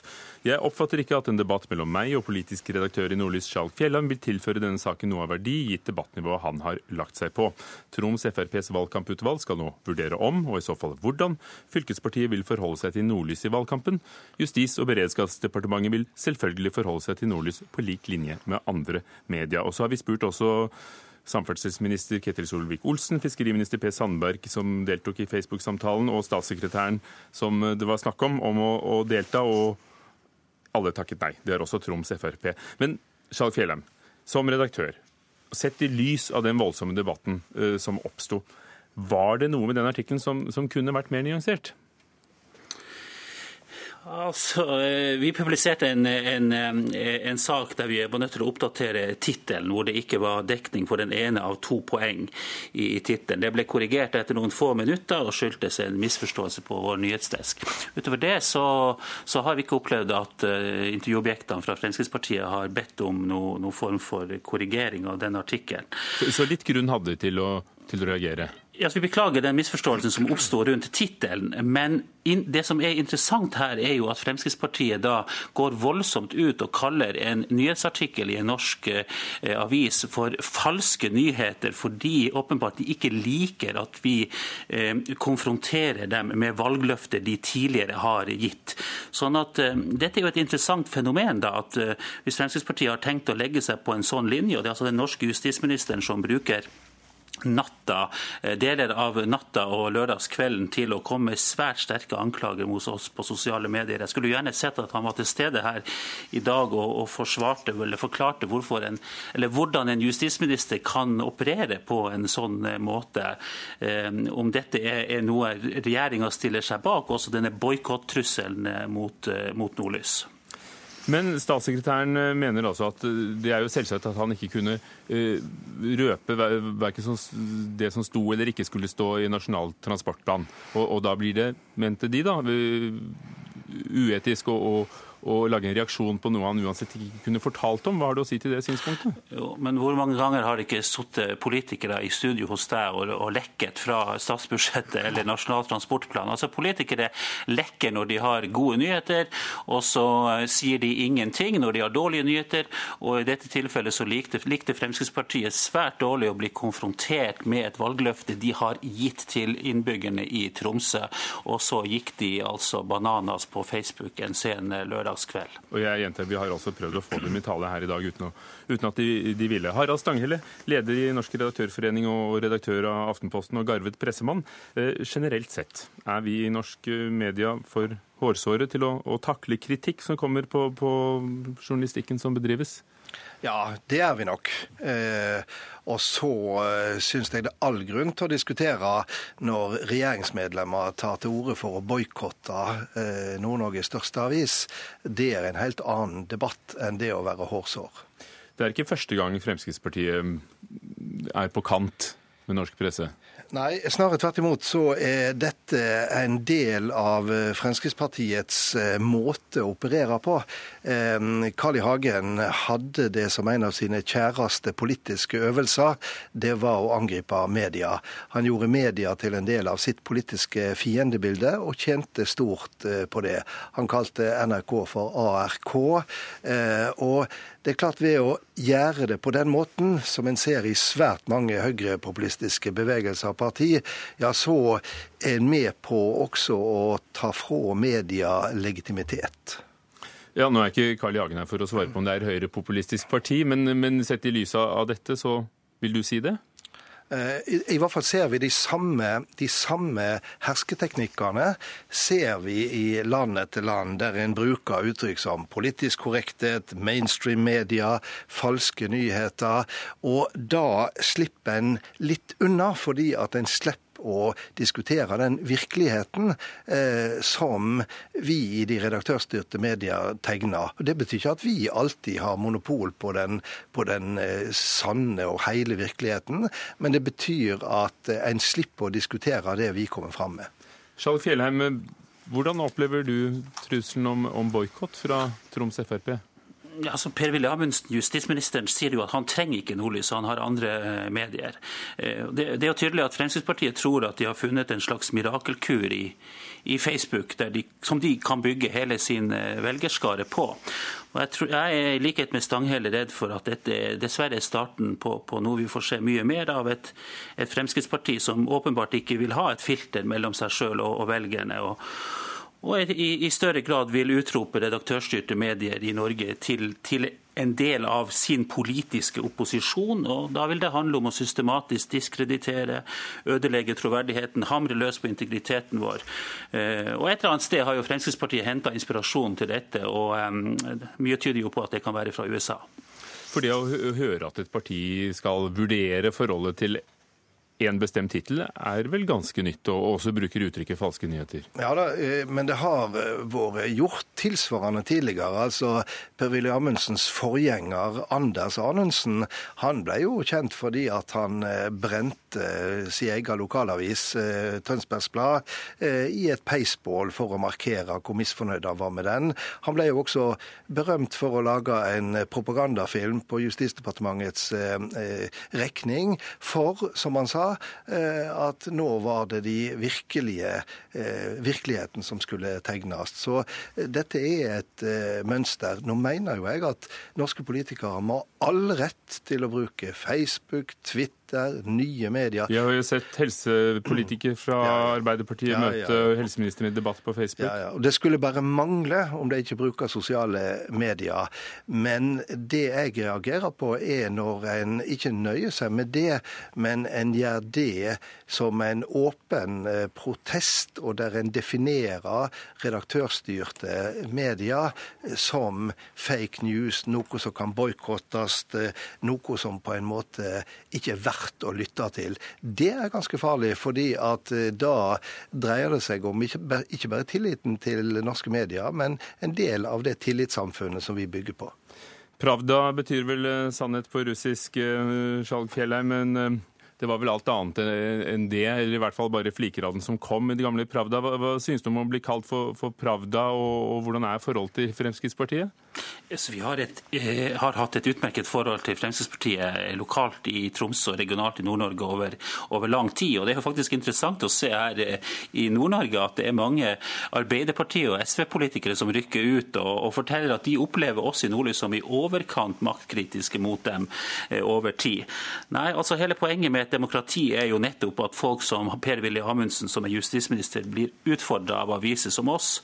Jeg oppfatter ikke at en debatt mellom meg og politisk redaktør i Nordlys Skjalg Fjelland vil tilføre denne saken noe av verdi, gitt debattnivået han har lagt seg på. Troms FrPs valgkamputvalg skal nå vurdere om, og i så fall hvordan, fylkespartiet vil forholde seg til Nordlys i valgkampen. Justis- og beredskapsdepartementet vil selvfølgelig forholde seg til Nordlys på lik linje med andre media. Og så har vi spurt også samferdselsminister Ketil Solvik-Olsen, fiskeriminister Per Sandberg, som deltok i Facebook-samtalen, og statssekretæren som det var snakk om, om å, å, delta. Og alle takket nei. Det har også Troms Frp. Men Skjalg Fjellheim, som redaktør, sett i lys av den voldsomme debatten uh, som oppsto, var det noe med den artikkelen som, som kunne vært mer nyansert? Altså, eh, Vi publiserte en, en, eh, en, sak der vi var nødt til å oppdatere tittelen, hvor det ikke var dekning for den ene av to poeng i, tittelen. Det ble korrigert etter noen få minutter og skyldtes en misforståelse på vår nyhetsdesk. Utover det så, så har vi ikke opplevd at uh, intervjuobjektene fra Fremskrittspartiet har bedt om noen noe form for korrigering av den artikkelen. Så, så litt grunn hadde de til til å reagere? Ja, vi beklager den misforståelsen som oppsto rundt tittelen. Men det som er interessant her, er jo at Fremskrittspartiet da går voldsomt ut og kaller en nyhetsartikkel i en norsk eh, avis for falske nyheter, fordi åpenbart de ikke liker at vi eh, konfronterer dem med valgløfter de tidligere har gitt. Sånn at eh, Dette er jo et interessant fenomen. da, at Hvis Fremskrittspartiet har tenkt å legge seg på en sånn linje, og det er altså den norske justisministeren som bruker natta, eh, deler av natta og lørdagskvelden til å komme med svært sterke anklager mot oss på sosiale medier. Jeg skulle gjerne sett at han var til stede her i dag og, og forsvarte eller forklarte en, eller hvordan en justisminister kan operere på en sånn eh, måte. Eh, om dette er, er noe regjeringa stiller seg bak, også denne boikottrusselen mot, mot Nordlys. Men statssekretæren eh, mener altså at eh, det er jo selvsagt at han ikke kunne uh, røpe verken det som sto eller ikke skulle stå i Nasjonal transportplan. Og, og da blir det, mente de, da, uetisk og, og å lage en reaksjon på noe han uansett ikke kunne fortalt om. Hva har du å si til det synspunktet? Jo, men hvor mange ganger har det ikke sittet politikere i studio hos deg og, og, lekket fra statsbudsjettet eller Nasjonal transportplan? Altså Politikere lekker når de har gode nyheter, og så eh, sier de ingenting når de har dårlige nyheter. Og i dette tilfellet så likte, likte Fremskrittspartiet svært dårlig å bli konfrontert med et valgløfte de har gitt til innbyggerne i Tromsø. Og så gikk de altså bananas på Facebook en sen lørdag lørdagskveld. Og jeg gjentar, Vi har altså prøvd å få dem i tale her i dag uten, å, uten at de, de, ville. Harald Stanghelle, leder i Norsk redaktørforening og redaktør av Aftenposten og garvet pressemann. Eh, generelt sett, er vi i norsk media for hårsåre til å, å takle kritikk som kommer på, på journalistikken som bedrives? Ja, det er vi nok. Eh, og så eh, syns jeg det er all grunn til å diskutere når regjeringsmedlemmer tar til orde for å boikotte eh, Nord-Norges største avis. Det er en helt annen debatt enn det å være hårsår. Det er ikke første gang Fremskrittspartiet er på kant med norsk presse? Nei, snarere tvert imot så er dette en del av eh, Fremskrittspartiets eh, måte å operere på. Carl I. Hagen hadde det som en av sine kjæreste politiske øvelser. Det var å angripe media. Han gjorde media til en del av sitt politiske fiendebilde, og tjente stort eh, på det. Han kalte NRK for ARK. og det er klart Ved å gjøre det på den måten, som en ser i svært mange høyrepopulistiske bevegelser og parti, ja, så er en med på også å ta fra media legitimitet. Ja, Nå er ikke Carl I. Hagen her for å svare på om det er høyrepopulistisk parti, men, men sett i lys av dette, så vil du si det? Eh, I, hvert fall ser vi de samme, de samme hersketeknikkene ser vi i land etter land, der en bruker uttrykk som politisk korrekthet, mainstream media, falske nyheter. Og da slipper en litt unna, fordi at en slipper å diskutere den virkeligheten eh, som vi i de redaktørstyrte medier tegner. Og Det betyr ikke at vi alltid har monopol på den, på den eh, sanne og hele virkeligheten, men det betyr at eh, en slipper å diskutere det vi kommer fram med. Skjalg Fjellheim, hvordan opplever du trusselen om, om boikott fra Troms Frp? Altså Per-Willy Amundsen, justisministeren, sier jo at han trenger ikke Nordlys, han har andre eh, medier. Eh, det, det, er jo tydelig at Fremskrittspartiet tror at de har funnet en slags mirakelkur i, i Facebook, de, som de kan bygge hele sin eh, velgerskare på. Og jeg, tror, jeg er i likhet med Stanghelle redd for at dette dessverre er starten på, på noe vi får se mye mer av. Et, et Fremskrittsparti som åpenbart ikke vil ha et filter mellom seg sjøl og, og velgerne. og og i, i, større grad vil utrope redaktørstyrte medier i Norge til, til, en del av sin politiske opposisjon. og Da vil det handle om å systematisk diskreditere, ødelegge troverdigheten, hamre løs på integriteten vår. Eh, og Et eller annet sted har jo Fremskrittspartiet henta inspirasjon til dette, og um, mye tyder jo på at det kan være fra USA. For det å høre at et parti skal vurdere forholdet til en bestemt tittel er vel ganske nytt, og også bruker uttrykket falske nyheter. Ja da, eh, men det har eh, vært gjort tilsvarende tidligere. Altså Per-Willy Amundsens forgjenger Anders Anundsen, han ble jo kjent fordi at han eh, brente sin egen lokalavis, Tønsbergs Blad, i et peisbål for å markere hvor misfornøyd han var med den. Han ble jo også berømt for å lage en propagandafilm på Justisdepartementets regning for, som han sa, Eh, at nå var det de virkelige eh, virkeligheten som skulle tegnes. Så eh, dette er et mønster. Nå mener jo jeg at norske politikere må ha all rett til å bruke Facebook, Twitter, Twitter, nye medier. Vi har jo sett helsepolitikere fra ja, Arbeiderpartiet ja, ja, møte helseministeren i debatt på Facebook. Ja, og Det skulle bare mangle om de ikke bruker sosiale medier. Men det jeg reagerer på, er når en ikke nøyer seg med det, men en gjør det som en åpen eh, protest, og der en definerer redaktørstyrte medier som fake news, noe som kan boikottes, eh, noe som på en måte ikke er verdt verdt å lytte til. Det er ganske farlig, fordi at eh, da dreier det seg om ikke bare tilliten til norske medier, men en del av det tillitssamfunnet som vi bygger på. Pravda betyr vel eh, sannhet på russisk, eh, Skjalg Fjellheim. men det var vel alt annet enn det, eller i hvert fall bare fliker av den som kom i det gamle Pravda. Hva, hva synes du om å bli kalt for, for Pravda, og, og, hvordan er forholdet til Fremskrittspartiet? Vi har, et, eh, har, hatt et utmerket forhold til Fremskrittspartiet lokalt i Tromsø og regionalt i Nord-Norge over, over, lang tid. og Det er jo faktisk interessant å se her eh, i Nord-Norge at det er mange Arbeiderparti- og SV-politikere som rykker ut og, og, forteller at de opplever oss i Nordlys som i overkant maktkritiske mot dem eh, over tid. Nei, altså Hele poenget med et demokrati er jo nettopp at folk som Per-Willy Amundsen, som er justisminister, blir utfordra av aviser som oss,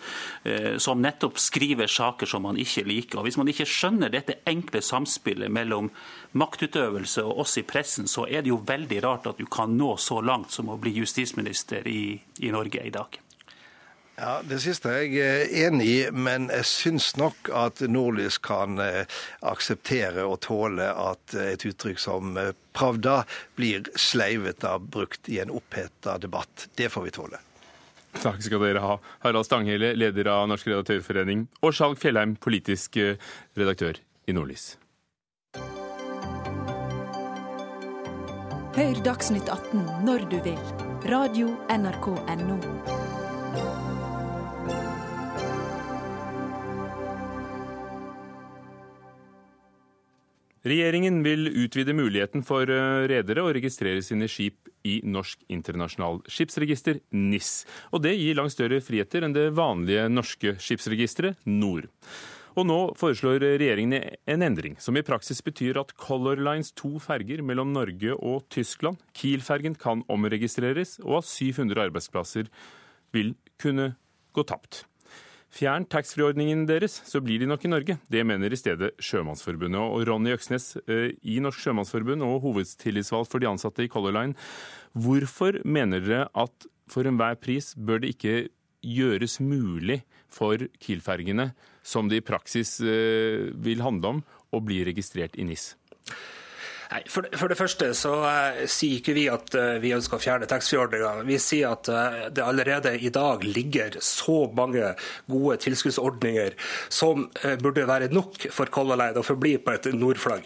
som nettopp skriver saker som man ikke liker. Og Hvis man ikke skjønner dette enkle samspillet mellom maktutøvelse og oss i pressen, så er det jo veldig rart at du kan nå så langt som å bli justisminister i, i Norge i dag. Ja, Det siste er jeg enig i, men jeg syns nok at Nordlys kan eh, akseptere og tåle at et uttrykk som eh, Pravda blir sleivete brukt i en oppheta debatt. Det får vi tåle. Takk skal dere ha. Harald Stanghelle, leder av Norsk redaktørforening, og Skjalg Fjellheim, politisk eh, redaktør i Nordlys. Hør Dagsnytt 18 når du vil. Radio NRK Radio.nrk.no. Regjeringen vil utvide muligheten for eh, redere å registrere sine skip i Norsk internasjonal skipsregister, NIS. Og det gir langt større friheter enn det vanlige norske skipsregisteret, NOR. Og nå foreslår regjeringen en endring som i praksis betyr at Color Lines to ferger mellom Norge og Tyskland, Kiel-fergen, kan omregistreres, og at 700 arbeidsplasser vil kunne gå tapt. Fjern taxfree-ordningen deres, så blir de nok i Norge. Det mener i stedet Sjømannsforbundet. Og Ronny Øksnes eh, i Norsk Sjømannsforbund og hovedtillitsvalgt for de ansatte i Color Line, hvorfor mener dere at for enhver pris bør det ikke gjøres mulig for Kiel-fergene, som det i praksis eh, vil handle om, å bli registrert i NIS? Nei, for, for, det første så uh, sier ikke vi at uh, vi ønsker å fjerne taxfree-ordninga. Vi sier at uh, det allerede i dag ligger så mange gode tilskuddsordninger som burde være nok for Color Line å forbli på et nordflagg.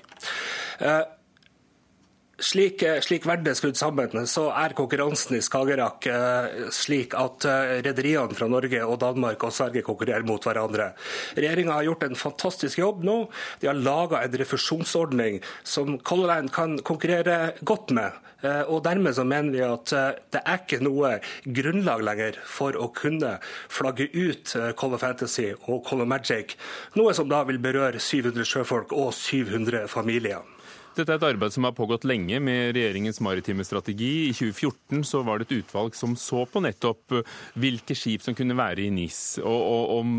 Slik, slik, verden er skrudd sammen, så er konkurransen i Skagerrak eh, slik at eh, rederiene fra Norge og Danmark og Sverige konkurrerer mot hverandre. Regjeringa har gjort en fantastisk jobb nå. De har laga en refusjonsordning som Color Line kan konkurrere godt med. Eh, og Dermed så mener vi at det er ikke noe grunnlag lenger for å kunne flagge ut Color Fantasy og Color Magic, noe som da vil berøre 700 sjøfolk og 700 familier. Dette er et arbeid som har pågått lenge med regjeringens maritime strategi. I 2014 så var det et utvalg som så på nettopp eh, hvilke skip som kunne være i NIS, og, og om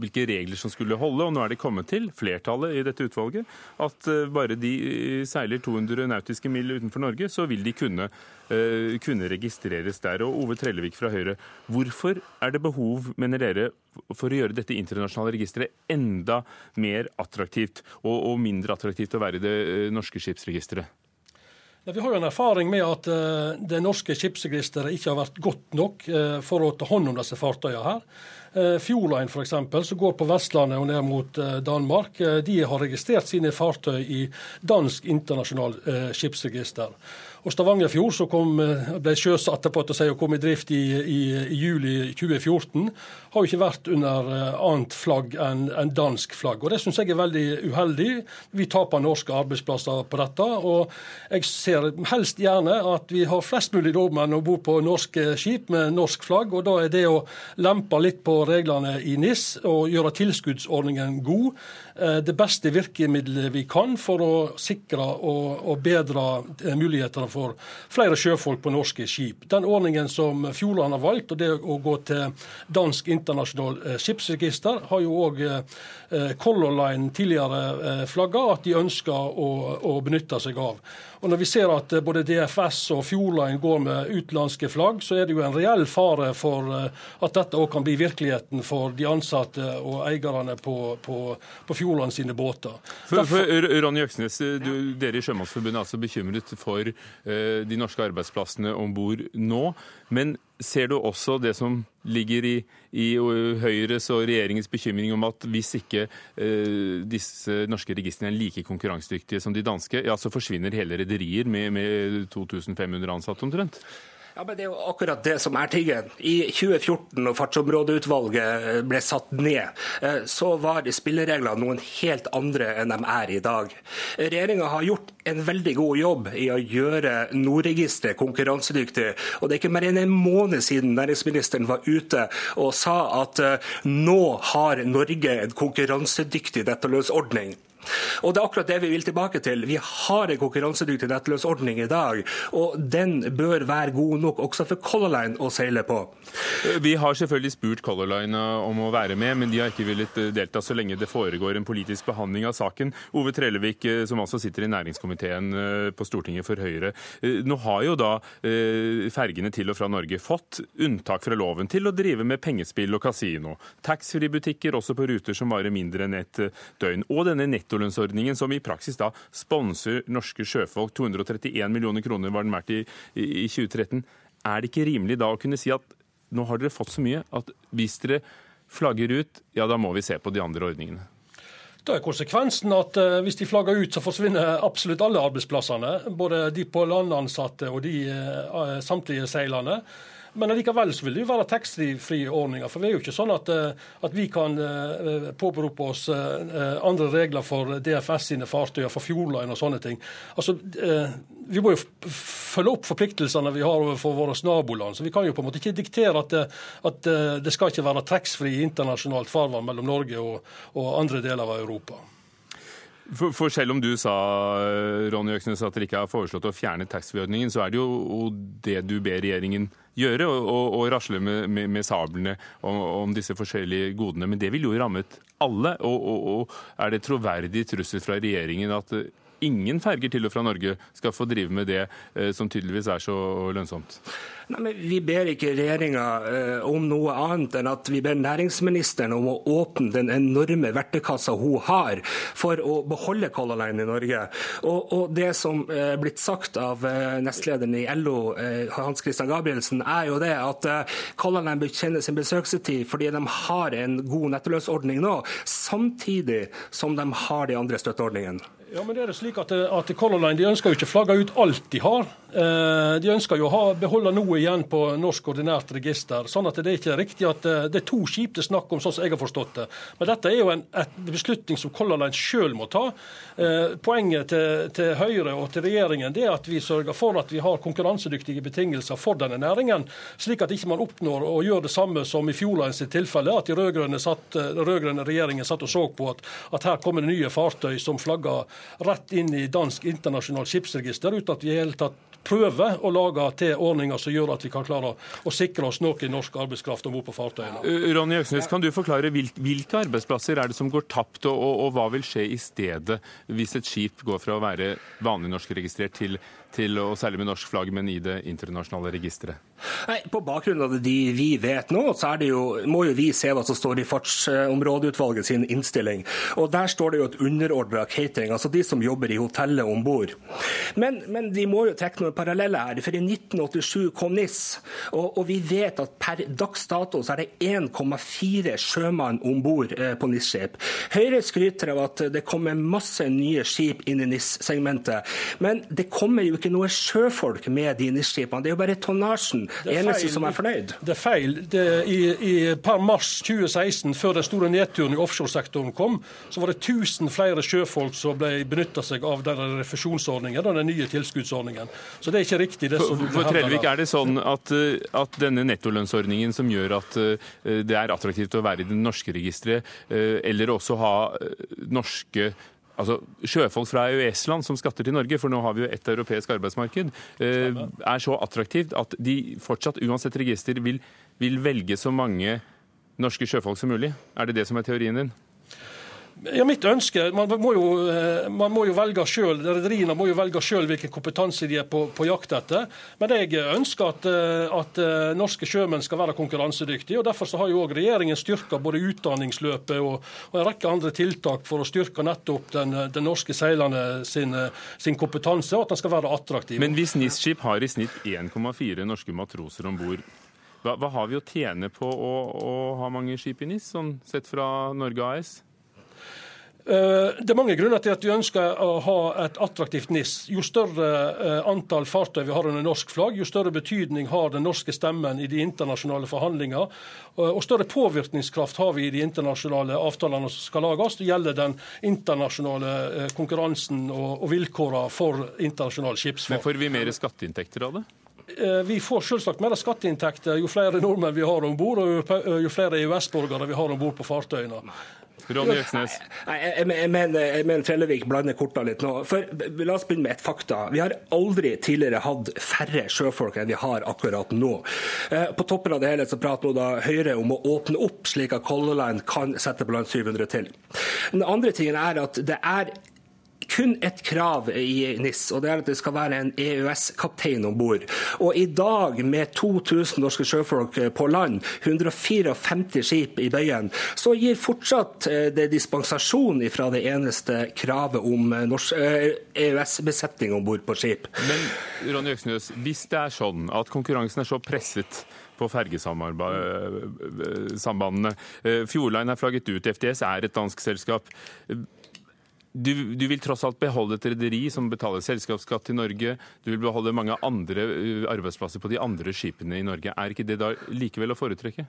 hvilke regler som skulle holde. Og nå er det kommet til, flertallet i dette utvalget, at eh, bare de seiler 200 nautiske mil utenfor Norge, så vil de kunne Eh, kunne registreres der. Og Ove Trellevik fra Høyre, hvorfor er det behov, mener dere, for å gjøre dette internasjonale registeret enda mer attraktivt, og, og mindre attraktivt å være i det eh, norske skipsregisteret? Vi har jo en erfaring med at uh, det norske skipsregisteret ikke har vært godt nok uh, for å ta hånd om disse fartøyene her. Uh, Fjordline f.eks., som går på Vestlandet og ned mot Danmark, de har registrert sine fartøy i dansk internasjonal skipsregister. Og Stavangerfjord, som kom, eh, ble sjøsatt på å si, og kom i drift i, i, i, juli 2014, har jo ikke vært under eh, annet flagg enn en dansk flagg. Og Det syns jeg er veldig uheldig. Vi taper norske arbeidsplasser på dette. Og jeg ser helst gjerne at vi har flest mulig nordmenn om bord på norske skip med norsk flagg. og Da er det å lempe litt på reglene i NIS og gjøre tilskuddsordningen god Eh, det beste virkemidlet vi kan for å sikre og, og bedre mulighetene for flere sjøfolk på norske skip. Den ordningen som Fjordland har valgt, og det å gå til dansk internasjonal eh, skipsregister, har jo òg Color Line tidligere flagga at de ønsker å, å benytte seg av. Og Når vi ser at eh, både DFS og Fjordline går med utenlandske flagg, så er det jo en reell fare for eh, at dette òg kan bli virkeligheten for de ansatte og eierne på, på, på Fjordland sine båter. For, for Ronny Øksnes, du, dere i Sjømannsforbundet er altså bekymret for uh, de norske arbeidsplassene om bord nå. Men ser du også det som ligger i, i Høyres og regjeringens bekymring om at hvis ikke eh, disse norske registrene er like konkurransedyktige som de danske, ja, så forsvinner hele rederier med, med 2500 ansatte omtrent? Ja, men Det er jo akkurat det som er tingen. I 2014, når Fartsområdeutvalget ble satt ned, eh, så var spillereglene noen helt andre enn de er i dag. Regjeringa har gjort en veldig god jobb i å gjøre Nordregisteret konkurransedyktig. Og Det er ikke mer enn en måned siden næringsministeren var ute og sa at eh, nå har Norge en konkurransedyktig nettolønnsordning. Og Det er akkurat det vi vil tilbake til. Vi har en konkurransedyktig nettlønnsordning i dag, og den bør være god nok også for Color Line å seile på. Vi har selvfølgelig spurt Color Line om å være med, men de har ikke villet delta så lenge det foregår en politisk behandling av saken. Ove Trellevik, eh, som altså sitter i næringskomiteen eh, på Stortinget for Høyre. Eh, nå har jo da fergene til og fra Norge fått unntak fra loven til å drive med pengespill og kasino. Taxfree-butikker også på ruter som varer mindre enn et døgn. Og denne nett nettolønnsordningen, som i praksis da sponser norske sjøfolk. 231 millioner kroner var den verdt i, i, i 2013. Er det ikke rimelig da å kunne si at nå har dere fått så mye at hvis dere flagger ut, ja da må vi se på de andre ordningene? Da er konsekvensen at uh, hvis de flagger ut, så forsvinner absolutt alle arbeidsplassene. Både de på landansatte og de uh, samtlige seilerne. Men likevel så vil det jo være taxfree ordninger. For det er jo ikke sånn at, eh, at vi kan eh, påberope oss eh, andre regler for DFS sine fartøyer, for Fjordline og sånne ting. Altså, Vi må jo følge opp forpliktelsene vi har overfor våre naboland. Så vi kan jo på en måte ikke diktere at det, at det skal ikke være taxfree internasjonalt farvann mellom Norge og, og andre deler av Europa. For, for, selv om du sa Ronny Øksnes, at dere ikke har foreslått å fjerne taxfree-ordningen, så er det jo det du ber regjeringen gjøre, og, og rasle med, med, med sablene om, om, disse forskjellige godene. Men det ville jo rammet alle. Og, og, og er det troverdig trussel fra regjeringen at ingen ferger til og fra Norge skal få drive med det som tydeligvis er så lønnsomt? Nei, Vi ber ikke regjeringa eh, om noe annet enn at vi ber næringsministeren om å åpne den enorme verktøykassa hun har for å beholde Color Line i Norge. Og, og Det som er blitt sagt av eh, nestlederen i LO, eh, Hans Christian Gabrielsen, er jo det at eh, Color Line bør kjenne sin besøkstid fordi de har en god nettolønnsordning nå, samtidig som de har de andre støtteordningene. Ja, men det er det slik at, at Color Line de ønsker jo ikke flagge ut alt de har. Eh, de ønsker jo å beholde noe igjen på norsk ordinært register. sånn at Det er ikke riktig at eh, det er to skip det er snakk om, sånn som jeg har forstått det. Men dette er jo en beslutning som Color Line sjøl må ta. Eh, poenget til, til, Høyre og til regjeringen det er at vi sørger for at vi har konkurransedyktige betingelser for denne næringen, slik at ikke man oppnår å gjøre det samme som i Fjordline tilfelle, at de rød-grønne regjeringen satt og så på at, at her kommer det nye fartøy som flagger rett inn i dansk internasjonalt skipsregister, uten at vi i hele tatt prøver å lage til ordninger som gjør at vi kan klare å sikre oss noe norsk arbeidskraft om bord på fartøyene. Ronny Øksnes, kan du forklare hvilke arbeidsplasser er det som går tapt, og, og, og hva vil skje i stedet hvis et skip går fra å være vanlig norskregistrert til til, og særlig med norsk flagg, men i det internasjonale registeret? Nei, På bakgrunn av det vi vet nå, så jo, må jo vi se hva som står i Fartsområdeutvalget sin innstilling. Og Der står det jo et underordna catering, altså de som jobber i hotellet om bord. Men, men, de må jo trekke noen paralleller her. For i 1987 kom NIS, og, og vi vet at per dags dato så er det 1,4 sjømann om bord eh, på NIS-skip. Høyre skryter av at det kommer masse nye skip inn i NIS-segmentet, men det kommer jo ikke noe sjøfolk med de NIS-skipene. Det er jo bare tonnasjen, eneste som er fornøyd. Det er feil. Det, i, i, per mars 2016, før den store nedturen i offshoresektoren kom, så var det 1000 flere sjøfolk som ble benytta seg av den refusjonsordningen og den nye tilskuddsordningen. Så det er ikke riktig. det som for, for Trellevik, er det sånn at, eh, at denne nettolønnsordningen som gjør at uh, det er attraktivt å være i det norske registeret, uh, eller også ha norske altså, sjøfolk fra EØS-land som skatter til Norge, for nå har vi jo ett europeisk arbeidsmarked, eh, er så attraktivt at de fortsatt, uansett register, vil, vil velge så mange norske sjøfolk som mulig? Er det det som er teorien din? Ja, mitt ønske, Man må jo, eh, man må jo velge selv, Rederiene må jo velge sjøl hvilken kompetanse de er på, på, jakt etter. Men jeg ønsker at, eh, at, eh, norske sjømenn skal være konkurransedyktige. og Derfor har jo òg regjeringen styrka både utdanningsløpet og, og, en rekke andre tiltak for å styrke nettopp den, den norske seilerne sin, sin, kompetanse, og at den skal være attraktiv. Men hvis NIS-skip har i snitt 1,4 norske matroser om bord, hva, hva, har vi å tjene på å, å ha mange skip i NIS, sånn sett fra Norge AS? Eh, det er mange grunner til at vi ønsker å ha et attraktivt NIS. Jo større eh, antall fartøy vi har under norsk flagg, jo større betydning har den norske stemmen i de internasjonale forhandlinger. Og større påvirkningskraft har vi i de internasjonale avtalene som skal lages. Det gjelder den internasjonale eh, konkurransen og vilkårene for internasjonal skipsfart. Men får vi mer skatteinntekter av det? Vi får selvsagt mer skatteinntekter jo flere nordmenn vi har om bord, og jo flere EØS-borgere vi har om bord på fartøyene. Ronny Øksnes. Jeg, jeg, jeg, mener, jeg mener Trellevik blander korta litt nå. For La oss begynne med et fakta. Vi har aldri tidligere hatt færre sjøfolk enn vi har akkurat nå. Eh, på toppen av det hele så prater nå da Høyre om å åpne opp, slik at Color Line kan sette på land 700 til. Den andre tingen er at det er kun ett krav i NIS, og det er at det skal være en EØS-kaptein om bord. Og i dag, med 2000 norske sjøfolk eh, på land, 154 skip i bøyen, så gir fortsatt eh, det dispensasjon fra det eneste kravet om EØS-besetning eh, e om bord på skip. Men Ronny Øksnes, hvis det er sånn at konkurransen er så presset på fergesambandene. Fjordline er flagget ut. FDS er et dansk selskap du, du, vil tross alt beholde et rederi som betaler selskapsskatt til Norge. Du vil beholde mange andre arbeidsplasser på de andre skipene i Norge. Er ikke det da likevel å foretrekke?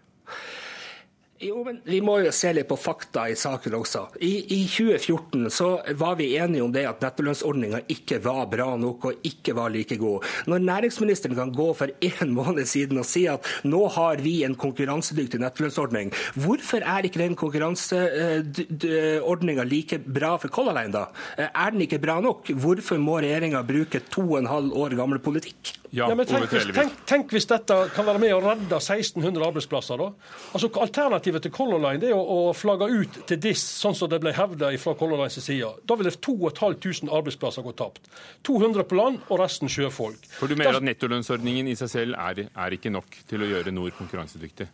Jo, men Vi må jo se litt på fakta i saken også. I, I, 2014 så var vi enige om det at nettolønnsordninga ikke var bra nok og ikke var like god. Når næringsministeren kan gå for én måned siden og si at nå har vi en konkurransedyktig nettolønnsordning, hvorfor er ikke den konkurranseordninga like bra for Color Line, da? Er den ikke bra nok? Hvorfor må regjeringa bruke to og en halv år gammel politikk? Ja, ja, men tenk, hvis, tenk, tenk, hvis dette kan være med å redde 1600 arbeidsplasser. da. Altså, Alternativet alternativet til Color Line det er å, flagge ut til DIS, sånn som det ble hevda fra Color Lines side. Da ville 2500 arbeidsplasser gå tapt. 200 på land og resten sjøfolk. For du mener at nettolønnsordningen i seg selv er, er ikke nok til å gjøre Nord konkurransedyktig?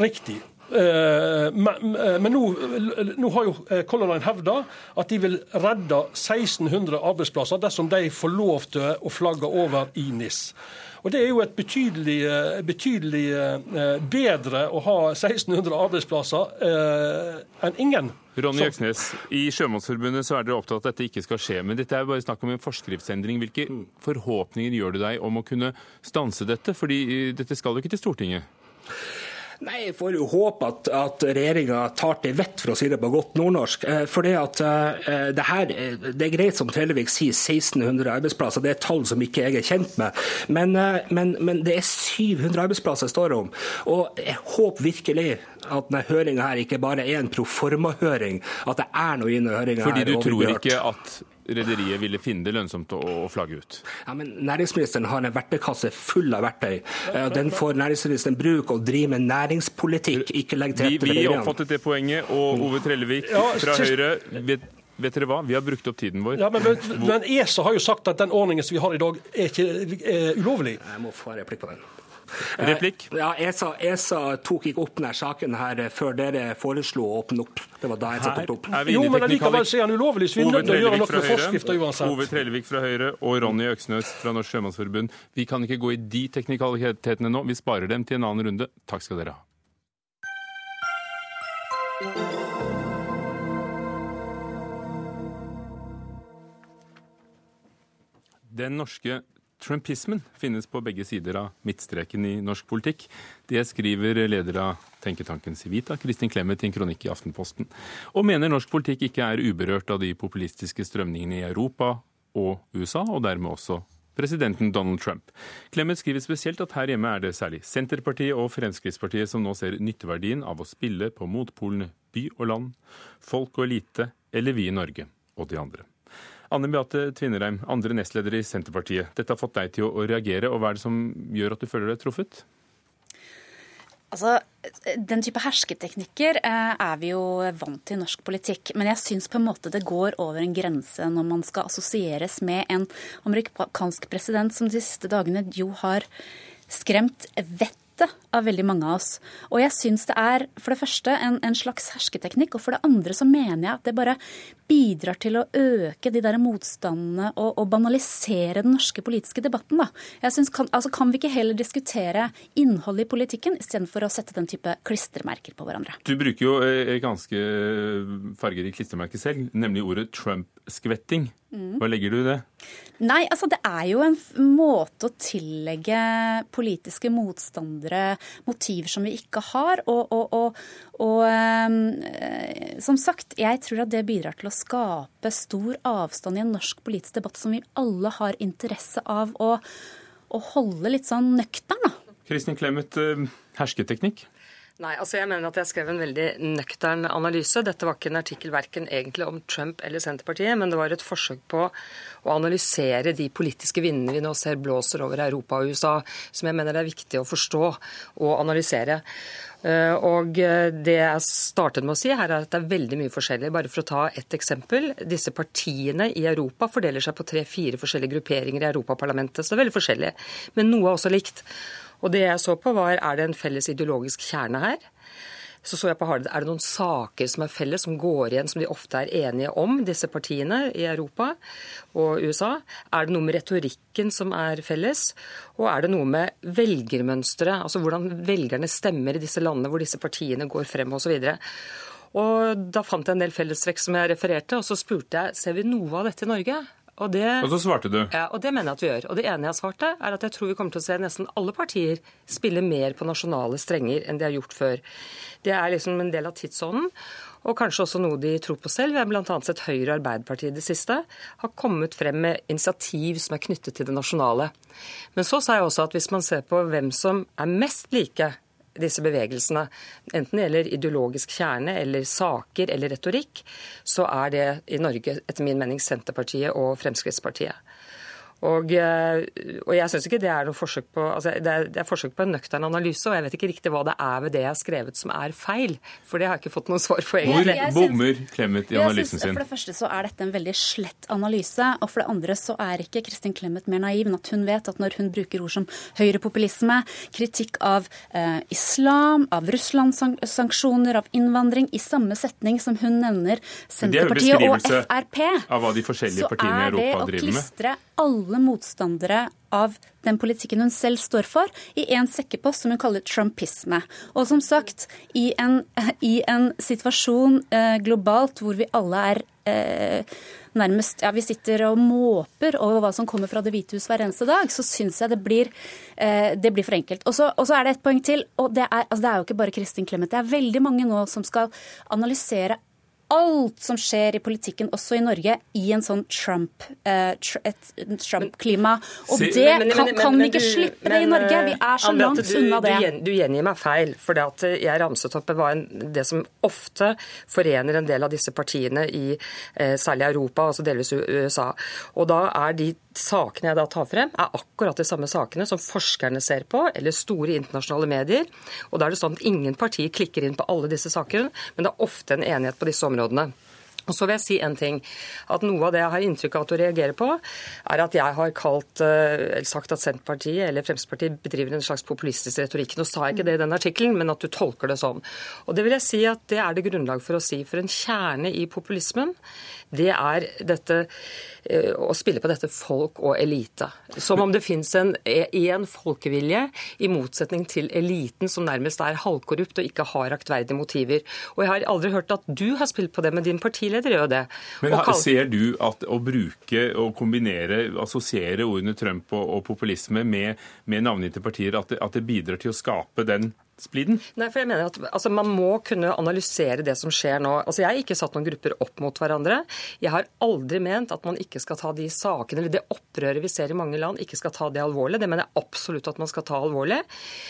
Riktig. Eh, men, men nå, nå, har jo eh, Color Line hevda at de vil redde 1600 arbeidsplasser dersom de får lov til å flagge over i NIS. Og Det er jo et betydelig, eh, betydelig bedre å ha 1600 arbeidsplasser enn ingen. Ronny Øksnes, I Sjømannsforbundet så er dere opptatt av at dette ikke skal skje. Men dette er jo bare snakk om en forskriftsendring. Hvilke forhåpninger gjør du deg om å kunne stanse dette? Fordi dette skal jo ikke til Stortinget? Nei, Jeg får jo håpe at, at regjeringa tar til vett, for å si det på godt nordnorsk. Eh, for det, at, eh, det, her, eh, det er greit som Trellevik sier, 1600 arbeidsplasser. Det er tall som ikke jeg er kjent med. Men, men, men det er 700 arbeidsplasser jeg står om. Og jeg håper virkelig at denne høringa her ikke bare er en proforma-høring, at det er noe inne i høringa her. Fordi du tror ikke at rederiet ville finne det lønnsomt å, flagge ut? Ja, men Næringsministeren har en verktøykasse full av verktøy. Den får næringsministeren bruke og drive med næringspolitikk, ikke legge til rette for Vi, vi oppfattet det poenget, og Ove Trellevik fra Høyre vet, vet dere hva? Vi har brukt opp tiden vår. Ja, men, men, ESA har jo sagt at den ordningen som vi har i dag, er ikke er ulovlig. Jeg må få replikk på den. Replikk? Ja, ESA, ESA, tok ikke opp denne saken her før dere foreslo å åpne opp. Det var da ESA tok opp. Jo, men allikevel er han ulovlig, så vi er nødt til å gjøre noe med forskrifter uansett. Ove Trellevik fra Høyre og Ronny Øksnes fra Norsk Sjømannsforbund. Vi kan ikke gå i de teknikalitetene nå, vi sparer dem til en annen runde. Takk skal dere ha. Den norske Trumpismen finnes på begge sider av midtstreken i norsk politikk. Det skriver leder av tenketanken Civita, Kristin Clemet, i en kronikk i Aftenposten. Og mener norsk politikk ikke er uberørt av de populistiske strømningene i Europa og USA, og dermed også presidenten Donald Trump. Clemet skriver spesielt at her hjemme er det særlig Senterpartiet og Fremskrittspartiet som nå ser nytteverdien av å spille på motpolene by og land, folk og elite, eller vi i Norge og de andre. Anne Beate Tvinnereim, andre nestleder i Senterpartiet. Dette har fått deg til å reagere, og hva er det som gjør at du føler deg truffet? Altså, Den type hersketeknikker eh, er vi jo vant til i norsk politikk. Men jeg syns på en måte det går over en grense når man skal assosieres med en amerikansk president som de siste dagene jo har skremt vettet av veldig mange av oss. Og jeg syns det er for det første en, en, slags hersketeknikk, og for det andre så mener jeg at det bare bidrar til å øke de der motstandene og, og banalisere den norske politiske debatten. Da. Jeg synes, kan, altså, kan vi ikke heller diskutere innholdet i politikken istedenfor å sette den type klistremerker på hverandre? Du bruker jo et eh, ganske fargerikt klistremerke selv, nemlig ordet Trump-skvetting. Mm. Hva legger du i det? Nei, altså Det er jo en måte å tillegge politiske motstandere motiver som vi ikke har. Og, og, og, og eh, som sagt, jeg tror at det bidrar til å skape stor avstand i en norsk politisk debatt som vi alle har interesse av å, å holde litt sånn nøktern. Kristin Clemet, eh, hersketeknikk? Nei, altså jeg mener at jeg skrev en veldig nøktern analyse. Dette var ikke en artikkel verken egentlig om Trump eller Senterpartiet, men det var et forsøk på å analysere de politiske vindene vi nå ser blåser over Europa og USA, som jeg mener det er viktig å forstå og analysere. Eh, og det jeg startet med å si her, er at det er veldig mye forskjellig. Bare for å ta ett eksempel. Disse partiene i Europa fordeler seg på tre-fire forskjellige grupperinger i Europaparlamentet. Så det er veldig forskjellig. Men noe er også likt. Og det jeg så på, var er det en felles ideologisk kjerne her. Så så jeg på Er det noen saker som er felles, som går igjen, som de ofte er enige om, disse partiene i Europa og USA? Er det noe med retorikken som er felles? Og er det noe med velgermønsteret, altså hvordan velgerne stemmer i disse landene hvor disse partiene går frem osv.? Og Da fant jeg en del fellestrekk som jeg refererte, og så spurte jeg ser vi noe av dette i Norge. Og, det, og så svarte du? Ja, og det mener jeg at vi gjør. Og det ene jeg svarte, er at jeg tror vi kommer til å se nesten alle partier spille mer på nasjonale strenger enn de har gjort før. Det er liksom en del av tidsånden. Og kanskje også noe de tror på selv. Vi har bl.a. sett Høyre og Arbeiderpartiet i det siste har kommet frem med initiativ som er knyttet til det nasjonale. Men så sa jeg også at hvis man ser på hvem som er mest like disse bevegelsene, enten det gjelder ideologisk kjerne eller saker eller retorikk, så er det i Norge etter min mening Senterpartiet og Fremskrittspartiet. Og, eh, og jeg syns ikke det er noe forsøk på altså det, er, det er forsøk på en nøktern analyse, og jeg vet ikke riktig hva det er ved det jeg har skrevet som er feil. For det har jeg ikke fått noe svar på, egentlig. Hvor bommer Clemet i analysen sin? For det første så er dette en veldig slett analyse, og for det andre så er ikke Kristin Clemet mer naiv enn at hun vet at når hun bruker ord som høyrepopulisme, kritikk av eh, islam, av Russland-sanksjoner, av innvandring, i samme setning som hun nevner Senterpartiet og Frp, av hva de forskjellige partiene i Europa driver med. Så er det å klistre alle motstandere av den politikken hun selv står for, i en sekkepost som hun kaller trumpisme. Og som sagt, i en, i en situasjon eh, globalt hvor vi alle er eh, nærmest Ja, vi sitter og måper over hva som kommer fra Det hvite hus hver eneste dag, så syns jeg det blir, eh, det blir for enkelt. Og så, er det et poeng til, og det er, altså det er jo ikke bare Kristin Clemet. Det er veldig mange nå som skal analysere alt som skjer i politikken, også i Norge, i en sånn Trump, uh, et Trump-klima. Og det men, men, kan, kan vi ikke du, slippe det i Norge. Vi er så langt du, unna det. Du, du gjengir meg feil. For det at jeg ramset opp var en, det som ofte forener en del av disse partiene i eh, særlig Europa, altså delvis USA. Og da er de sakene jeg da tar frem, er akkurat de samme sakene som forskerne ser på, eller store internasjonale medier. Og da er det sånn at ingen partier klikker inn på alle disse sakene, men det er ofte en enighet på disse områdene. Og så vil jeg si en ting, at Noe av det jeg har inntrykk av at du reagerer på, er at jeg har kalt, eller sagt at Senterpartiet eller Fremskrittspartiet bedriver en slags populistisk retorikk. Nå sa jeg ikke det i den artikkelen, men at du tolker det sånn. Og Det vil jeg si at det er det grunnlag for å si. For en kjerne i populismen det er dette eh, å spille på dette folk og elite. Som om det fins en én folkevilje, i motsetning til eliten, som nærmest er halvkorrupt og ikke har aktverdige motiver. Og jeg har aldri hørt at du har spilt på det, med din partileder gjør det. Men Ser du at å bruke og kombinere, assosiere ordene Trump og, og populisme med, med navngitte partier, at det, at det bidrar til å skape den spliden? Nei, for jeg mener at altså, Man må kunne analysere det som skjer nå. Altså, Jeg har ikke satt noen grupper opp mot hverandre. Jeg har aldri ment at man ikke skal ta de sakene eller det opprøret vi ser i mange land, ikke skal ta det alvorlig. Det mener jeg absolutt at man skal ta alvorlig.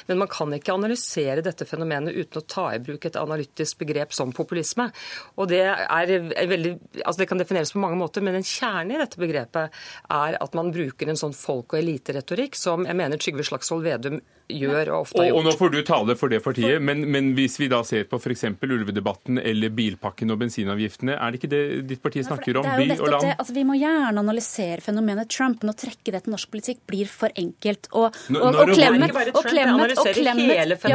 Men man kan ikke analysere dette fenomenet uten å ta i bruk et analytisk begrep som populisme. Og Det er veldig, altså det kan defineres på mange måter, men en kjerne i dette begrepet er at man bruker en sånn folk- og eliteretorikk som jeg mener Trygve Slagsvold Vedum gjør og ofte har gjort. Og, og nå får du tale for det partiet, men, men hvis vi da ser på f.eks. ulvedebatten eller bilpakken og bensinavgiftene, er det ikke det ditt parti snakker om? By og land? Det, altså, vi må gjerne analysere fenomenet Trump, men å trekke det til norsk politikk blir for enkelt. Og, og, og, og Clemet og Clemet og Clemet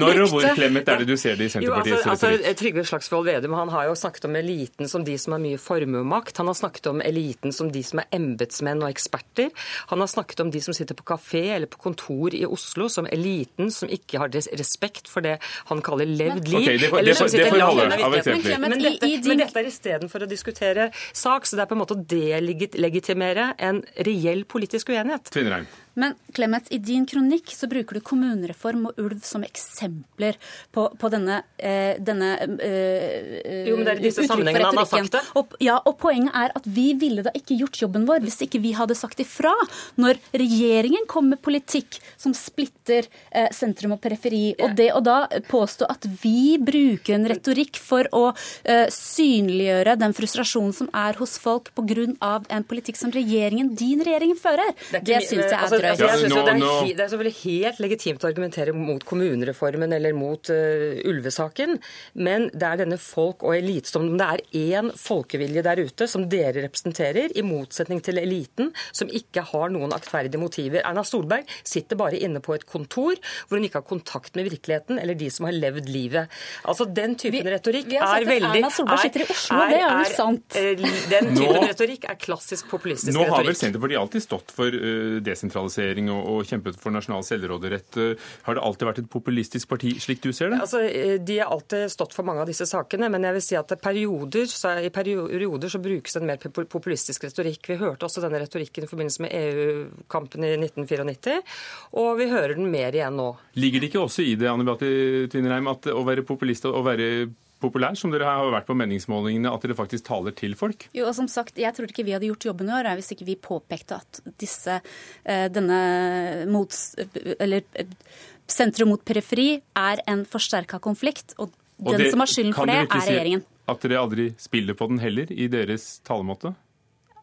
Når og hvor Clemet er det du ser det i Senterpartiets jo, altså, altså, Trygve Slagsvold Vedum han har jo snakket om eliten som de som har mye formuemakt. Han har snakket om eliten som de som er embetsmenn og eksperter. Han har snakket om de som sitter på kafé eller på kontor i Oslo Oslo som eliten som ikke har respekt for det han kaller levd liv. Okay, det, får, det, får, det får holde av men, dette, men dette er istedenfor å diskutere sak, så det er på en måte å delegitimere en reell politisk uenighet. Tvinnereim. Men Clemet, i din kronikk så bruker du kommunereform og ulv som eksempler på, på denne, eh, denne eh, Jo, men det er i disse sammenhengene han har sagt det. Og, ja, og poenget er at vi ville da ikke gjort jobben vår hvis ikke vi hadde sagt ifra når regjeringen kom med politikk som splitter eh, sentrum og periferi. Og det å da påstå at vi bruker en retorikk for å eh, synliggjøre den frustrasjonen som er hos folk pga. en politikk som regjeringen, din regjering fører, det, det syns jeg er altså, Altså, jeg synes det, er, det er selvfølgelig helt legitimt å argumentere mot kommunereformen eller mot uh, ulvesaken, men det er denne folk- og elitestommen. Det er én folkevilje der ute som dere representerer, i motsetning til eliten, som ikke har noen aktverdige motiver. Erna Solberg sitter bare inne på et kontor hvor hun ikke har kontakt med virkeligheten eller de som har levd livet. Altså, Den typen vi, retorikk vi er veldig Erna Solberg sitter i Oslo, er, det er jo sant. Er, den typen nå, retorikk er klassisk populistisk retorikk. Nå har vel Senterpartiet alltid stått for uh, desentralisering sentralisering og, og kjempet for nasjonal selvråderett. Har det alltid vært et populistisk parti, slik du ser det? Altså, eh, de har alltid stått for mange av disse sakene, men jeg vil si at perioder, så, i perioder så brukes en mer populistisk retorikk. Vi hørte også denne retorikken i forbindelse med EU-kampen i 1994, og vi hører den mer igjen nå. Ligger det ikke også i det Anne Beate Tvinnereim, at å være populist og å være populær, som dere har vært på meningsmålingene, at dere faktisk taler til folk? Jo, og som sagt, Jeg tror ikke vi hadde gjort jobben i år hvis ikke vi påpekte at disse, eh, denne mots... Eller eh, sentrum mot periferi er en forsterka konflikt. Og, og den det, som har skylden for det, er regjeringen. At dere aldri spiller på den heller, i deres talemåte?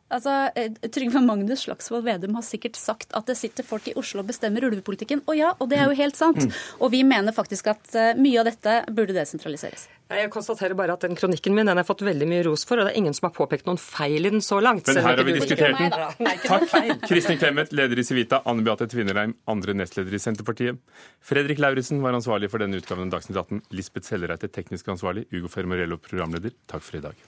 Altså, eh, Trygve Magnus Slagsvold Vedum har sikkert sagt at det sitter folk i Oslo og bestemmer ulvepolitikken. Og ja, og det er jo helt sant. Mm. Og vi mener faktisk at eh, mye av dette burde desentraliseres. Jeg konstaterer bare at den kronikken min den har jeg fått veldig mye ros for, og det er ingen som har påpekt noen feil i den så langt. Men her har vi diskutert den. Feil. Kristin Clemet, leder i Civita, Anne Beate Tvinnereim, andre nestleder i Senterpartiet. Fredrik Lauritzen var ansvarlig for denne utgaven av Dagsnytt 18. Lisbeth Sellereite, teknisk ansvarlig. Ugo Fermarello, programleder. Takk for i dag.